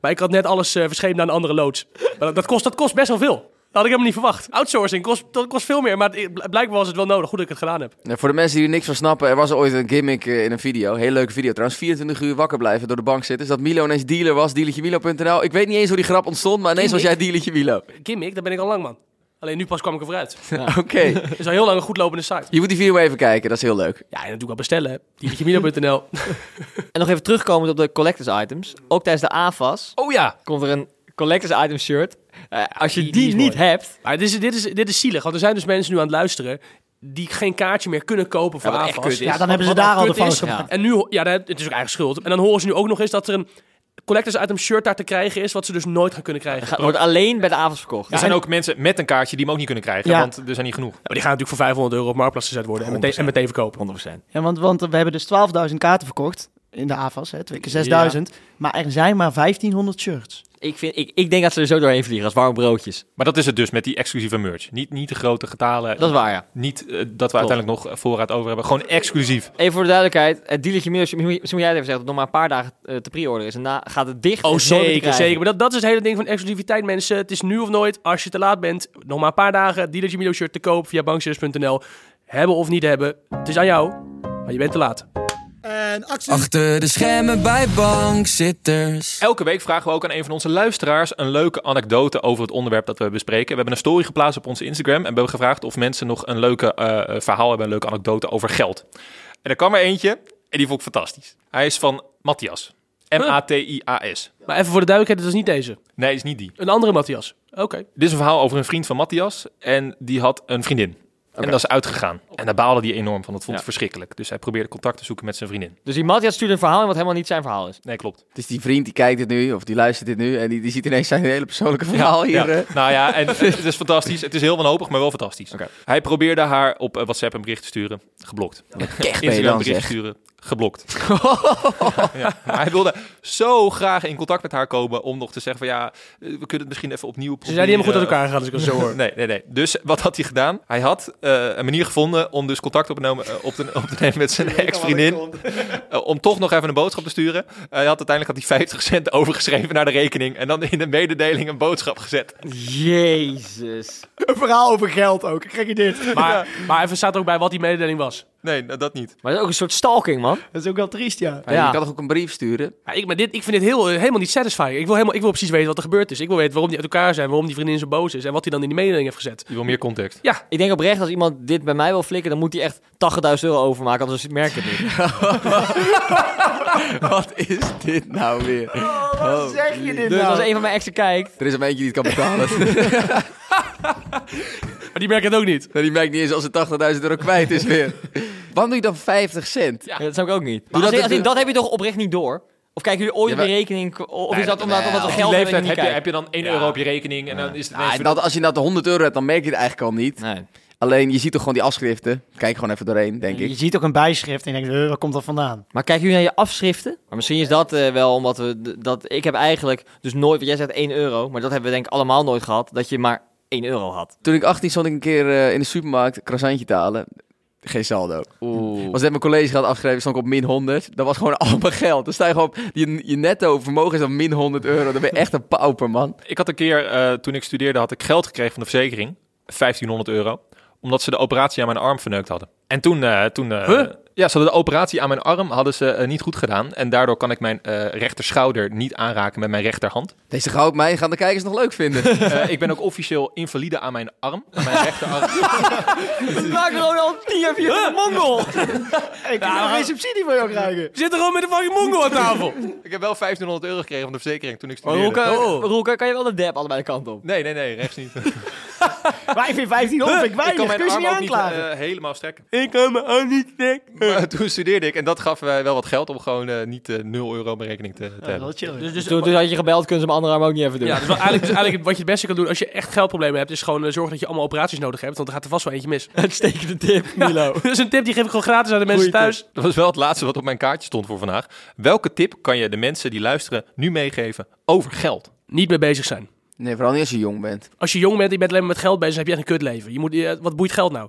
Maar ik had net alles eh verscheept naar een andere loods. Maar dat kost, dat kost best wel veel. Dat had ik helemaal niet verwacht. Outsourcing kost, dat kost veel meer, maar het- blijkbaar was het wel nodig. Goed dat ik het gedaan heb. Voor de mensen die er niks van snappen, er was ooit een gimmick eh, in een video. Hele leuke video trouwens. 24 uur wakker blijven door de bank zitten. Dus dat Milo ineens dealer was, dealertjemilo.nl. Ik weet niet eens hoe die grap ontstond, maar ineens was jij dealertje Milo. Gimmick, daar ben ik al lang, man. Alleen nu pas kwam ik er vooruit. Oké. Het is al heel lang een goed lopende site. Je moet die video even kijken, dat is heel leuk. Ja, en natuurlijk wel bestellen. Diertjemilo.nl. En nog even terugkomend op de collectors items. Ook tijdens de AFAS Oh ja. komt er een collectors item shirt. Eh, als je Die- die, die is niet mooi. hebt, Maar dit is, dit, is, dit is zielig, want er zijn dus mensen nu aan het luisteren die geen kaartje meer kunnen kopen voor Ja, echt AFAS. Ja, dan hebben ze daar al de Ja. gemaakt. En nu, ja, dat- het is ook eigen schuld. En dan horen ze nu ook nog eens dat er een collectors item shirt daar te krijgen is, wat ze dus nooit gaan kunnen krijgen. gaat, wordt alleen bij de AFAS verkocht. Er zijn ook mensen met een kaartje die hem ook niet kunnen krijgen, Ja. want er zijn niet genoeg. Maar die gaan natuurlijk voor 500 euro op Marktplaats gezet worden en meteen, en meteen verkopen. 100%. Ja, want, want we hebben dus 12.000 kaarten verkocht in de AFAS, hè, twee keer 6.000. Maar er zijn maar 1500 shirts. Ik, vind, ik, ik denk dat ze er zo doorheen vliegen als warme broodjes. Maar dat is het dus met die exclusieve merch. Niet, niet de grote getalen. Dat is waar, ja. Niet eh, dat we uiteindelijk nog voorraad over hebben. Gewoon exclusief. Even voor de duidelijkheid, het dealertje Milos, misschien moet jij het even zeggen, dat nog maar een paar dagen eh, te pre-order is. En na gaat het dicht. Oh, zeker, zeker. Maar dat, dat is het hele ding van exclusiviteit, mensen. Het is nu of nooit. Als je te laat bent, nog maar een paar dagen. Dealertje Milo shirt te koop via bankzitters.nl. Hebben of niet hebben. Het is aan jou, maar je bent te laat. En actie. Achter de schermen bij bankzitters. Elke week vragen we ook aan een van onze luisteraars een leuke anekdote over het onderwerp dat we bespreken. We hebben een story geplaatst op onze Instagram en we hebben gevraagd of mensen nog een leuke eh, verhaal hebben, een leuke anekdote over geld. En er kwam er eentje en die vond ik fantastisch. Hij is van Matthias. M-A-T-I-A-S. Maar even voor de duidelijkheid, het is niet deze. Nee, is niet die. Een andere Matthias. Oké. Dit is een verhaal over een vriend van Matthias en die had een vriendin. En dat is uitgegaan. En daar baalde hij enorm van. Dat vond hij verschrikkelijk. Dus hij probeerde contact te zoeken met zijn vriendin. Dus die Matthias stuurde een verhaal in wat helemaal niet zijn verhaal is. Nee, klopt. Het is die vriend die kijkt dit nu, of die luistert dit nu, en die, die ziet ineens zijn hele persoonlijke verhaal hier. Ja. Nou ja, en het is fantastisch. Het is heel wanhopig, maar wel fantastisch. Hij probeerde haar op eh, WhatsApp een bericht te sturen. Geblokt. Instagram dan, bericht zeg. sturen. Geblokt. ja. Hij wilde zo graag in contact met haar komen om nog te zeggen van ja, eh, we kunnen het misschien even opnieuw Ze zijn niet helemaal goed uit proberen. elkaar gegaan, als ik het zo hoor. Nee, nee, nee. Dus wat had hij gedaan? Hij had eh, een manier gevonden om dus contact op, te nemen- eh, op, te, op te nemen met zijn ex-vriendin. Om toch nog even een boodschap te sturen. Hij had uiteindelijk had hij 50 cent overgeschreven naar de rekening. En dan in de mededeling een boodschap gezet. Jezus. Een verhaal over geld ook. Krijg je dit? Maar, maar even staat er ook bij wat die mededeling was. Nee, dat niet. Maar dat is ook een soort stalking, man. Dat is ook wel triest, ja. Maar Ja. Je kan toch ook een brief sturen? Ja, ik, maar dit, ik vind dit heel, eh, helemaal niet satisfying. Ik wil, helemaal, ik wil precies weten wat er gebeurd is. Ik wil weten waarom die uit elkaar zijn, waarom die vriendin zo boos is en wat hij dan in die mededeling heeft gezet. Je wil meer context. Ja, Ik denk oprecht, als iemand dit bij mij wil flikken, dan moet hij echt 80.000 euro overmaken, anders merk ik het niet. Wat is dit nou weer? Wat zeg je dit Dus nou? als een van mijn exen kijkt, Er is een eentje die het kan betalen. maar die merkt het ook niet. Nou, die merkt niet eens als ze 80.000 euro kwijt is weer. Waarom doe je dan 50 cent? ja. dat zou ik ook niet. Maar dat als het- dat heb je toch oprecht niet door? Of kijken jullie ooit Ja, op maar- rekening? Of is Nee, dat omdat, nee, omdat die geld hebben leeftijd heb je, heb je dan 1 euro op je rekening. En dan is het en dat, als je nou de 100 euro hebt, dan merk je het eigenlijk al niet. Nee. Alleen, je ziet toch gewoon die afschriften. Kijk gewoon even doorheen, denk Je ik. ziet ook een bijschrift en je denkt, eh, waar komt dat vandaan? Maar kijken jullie naar je afschriften? Maar misschien is dat eh, wel omdat we... Dat, ik heb eigenlijk dus nooit... Want jij zegt 1 euro, maar dat hebben we denk ik allemaal nooit gehad. Dat je maar 1 euro had. Toen ik 18 stond ik een keer eh, in de supermarkt een croissantje te halen. Geen saldo. Oeh. Was net mijn college gehad afgeschreven, stond ik op min 100. Dat was gewoon allemaal geld. Dan sta je gewoon op, je, je netto vermogen is dan min 100 euro. Dan ben je echt een pauper, man. Ik had een keer, eh, toen ik studeerde, had ik geld gekregen van de verzekering. 1500 euro. Omdat ze de operatie aan mijn arm verneukt hadden. En toen, eh, toen eh, Huh? ja, ze hadden de operatie aan mijn arm hadden ze eh, niet goed gedaan. En daardoor kan ik mijn eh rechterschouder niet aanraken met mijn rechterhand. Deze goud mij gaan de kijkers nog leuk vinden. Eh, ik ben ook officieel invalide aan mijn arm. Aan mijn rechterarm. Maak gewoon al 10 jaar via de mongol. Ik kan nog geen subsidie voor jou krijgen. We zitten gewoon met een fucking mongo aan tafel. ik heb wel 1500 euro gekregen van de verzekering toen ik Maar Roel, studeerde. kan, Oh. Roel, kan kan je wel de dab allebei de kant op? Nee, nee, nee, rechts niet. Maar ik vind 1500 vind ik ik weinig. kan mijn Kun je arm niet ook niet eh, helemaal strekken. Ik kan me ook niet trekken. Maar toen studeerde ik en dat gaf mij wel wat geld om gewoon eh, niet eh 0 euro op mijn rekening te, te Ja, hebben. Dus, dus, Toen, toen had je gebeld, kunnen ze mijn andere arm ook niet even doen. ja, dus eigenlijk, dus eigenlijk wat je het beste kan doen als je echt geldproblemen hebt, is gewoon eh, zorgen dat je allemaal operaties nodig hebt. Want er gaat er vast wel eentje mis. Uitstekende tip, Milo. Dat is een tip die geef ik gewoon gratis aan de mensen Goeie thuis. Dat was wel het laatste wat op mijn kaartje stond voor vandaag. Welke tip kan je de mensen die luisteren nu meegeven over geld? Niet mee bezig zijn. Nee, vooral niet als je jong bent. Als je jong bent en je bent alleen maar met geld bezig, dan heb je echt een kutleven. Je moet, je- wat boeit geld nou?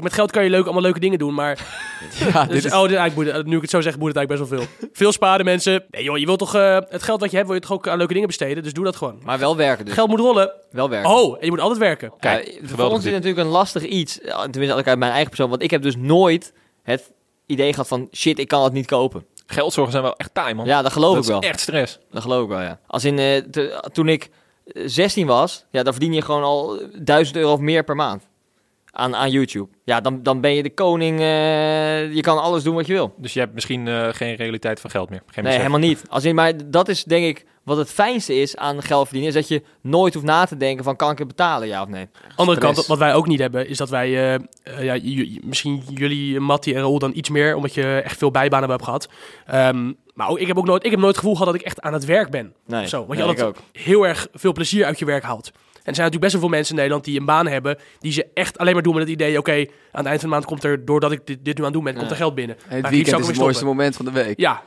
Met geld kan je leuk, allemaal leuke dingen doen, maar... Ja, Dus, dit is... oh, dit, eigenlijk nu ik het zo zeg, boeit het eigenlijk best wel veel. Veel sparen mensen. Nee joh, je wilt toch... eh, het geld wat je hebt, wil je toch ook aan leuke dingen besteden? Dus doe dat gewoon. Maar wel werken dus. Geld moet rollen. Wel werken. Oh, en je moet altijd werken. Kijk, Ja, voor ons is natuurlijk een lastig iets. Ja, Tenminste, als ik uit mijn eigen persoon. Want ik heb dus nooit het idee gehad van... Shit, ik kan het niet kopen. Geldzorgen zijn wel echt taai, man. Ja, dat geloof dat ik wel. is echt stress. Dat geloof ik wel, ja. Als in, eh, te- toen ik eh, 16 was, ja, dan verdien je gewoon al 1000 euro of meer per maand. Aan, aan YouTube. Ja, dan, dan ben je de koning. eh, je kan alles doen wat je wil. Dus je hebt misschien eh, geen realiteit van geld meer. Geen Nee, besef. helemaal niet. Als in, maar dat is denk ik wat het fijnste is aan geld verdienen. Is dat je nooit hoeft na te denken van kan ik het betalen, ja of nee. Andere Stress. kant, wat wij ook niet hebben, is dat wij... eh, eh, ja, j- j- misschien jullie, Mattie en Raoul dan iets meer, omdat je echt veel bijbanen hebt gehad. Ehm, maar ook, ik heb ook nooit, ik heb nooit het gevoel gehad dat ik echt aan het werk ben. Nee, zo, want nee, je ik altijd ook. heel erg veel plezier uit je werk haalt. En er zijn natuurlijk best wel veel mensen in Nederland die een baan hebben, die ze echt alleen maar doen met het idee, oké, aan het eind van de maand komt er, doordat ik dit, dit nu aan het doen ben, komt er geld binnen. Het Maar weekend zou is het mooiste moment van de week. Ja,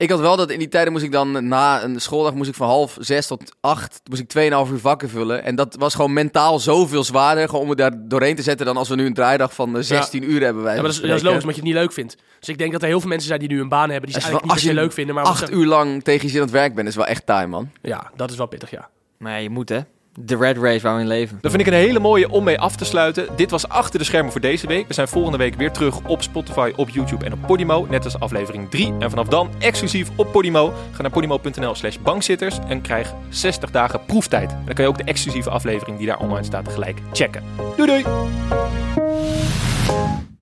Ik had wel dat in die tijden moest ik dan na een schooldag moest ik van half zes tot acht moest ik 2,5 uur vakken vullen. En dat was gewoon mentaal zoveel zwaarder gewoon om het daar doorheen te zetten dan als we nu een draaidag van eh, 16 uur hebben. Wij ja maar dat is, dat is logisch, omdat je het niet leuk vindt. Dus ik denk dat er heel veel mensen zijn die nu een baan hebben, die ze eigenlijk niet je leuk vinden. Maar Acht uur lang tegen je zin aan het werk bent is wel echt taai, man. Ja, dat is wel pittig, ja. Maar ja, je moet hè. De red race waar we in leven. Dat vind ik een hele mooie om mee af te sluiten. Dit was Achter de Schermen voor deze week. We zijn volgende week weer terug op Spotify, op YouTube en op Podimo. Net als aflevering 3. En vanaf dan exclusief op Podimo. Ga naar podimo.nl slash bankzitters en krijg 60 dagen proeftijd. Dan kan je ook de exclusieve aflevering die daar online staat gelijk checken. Doei doei!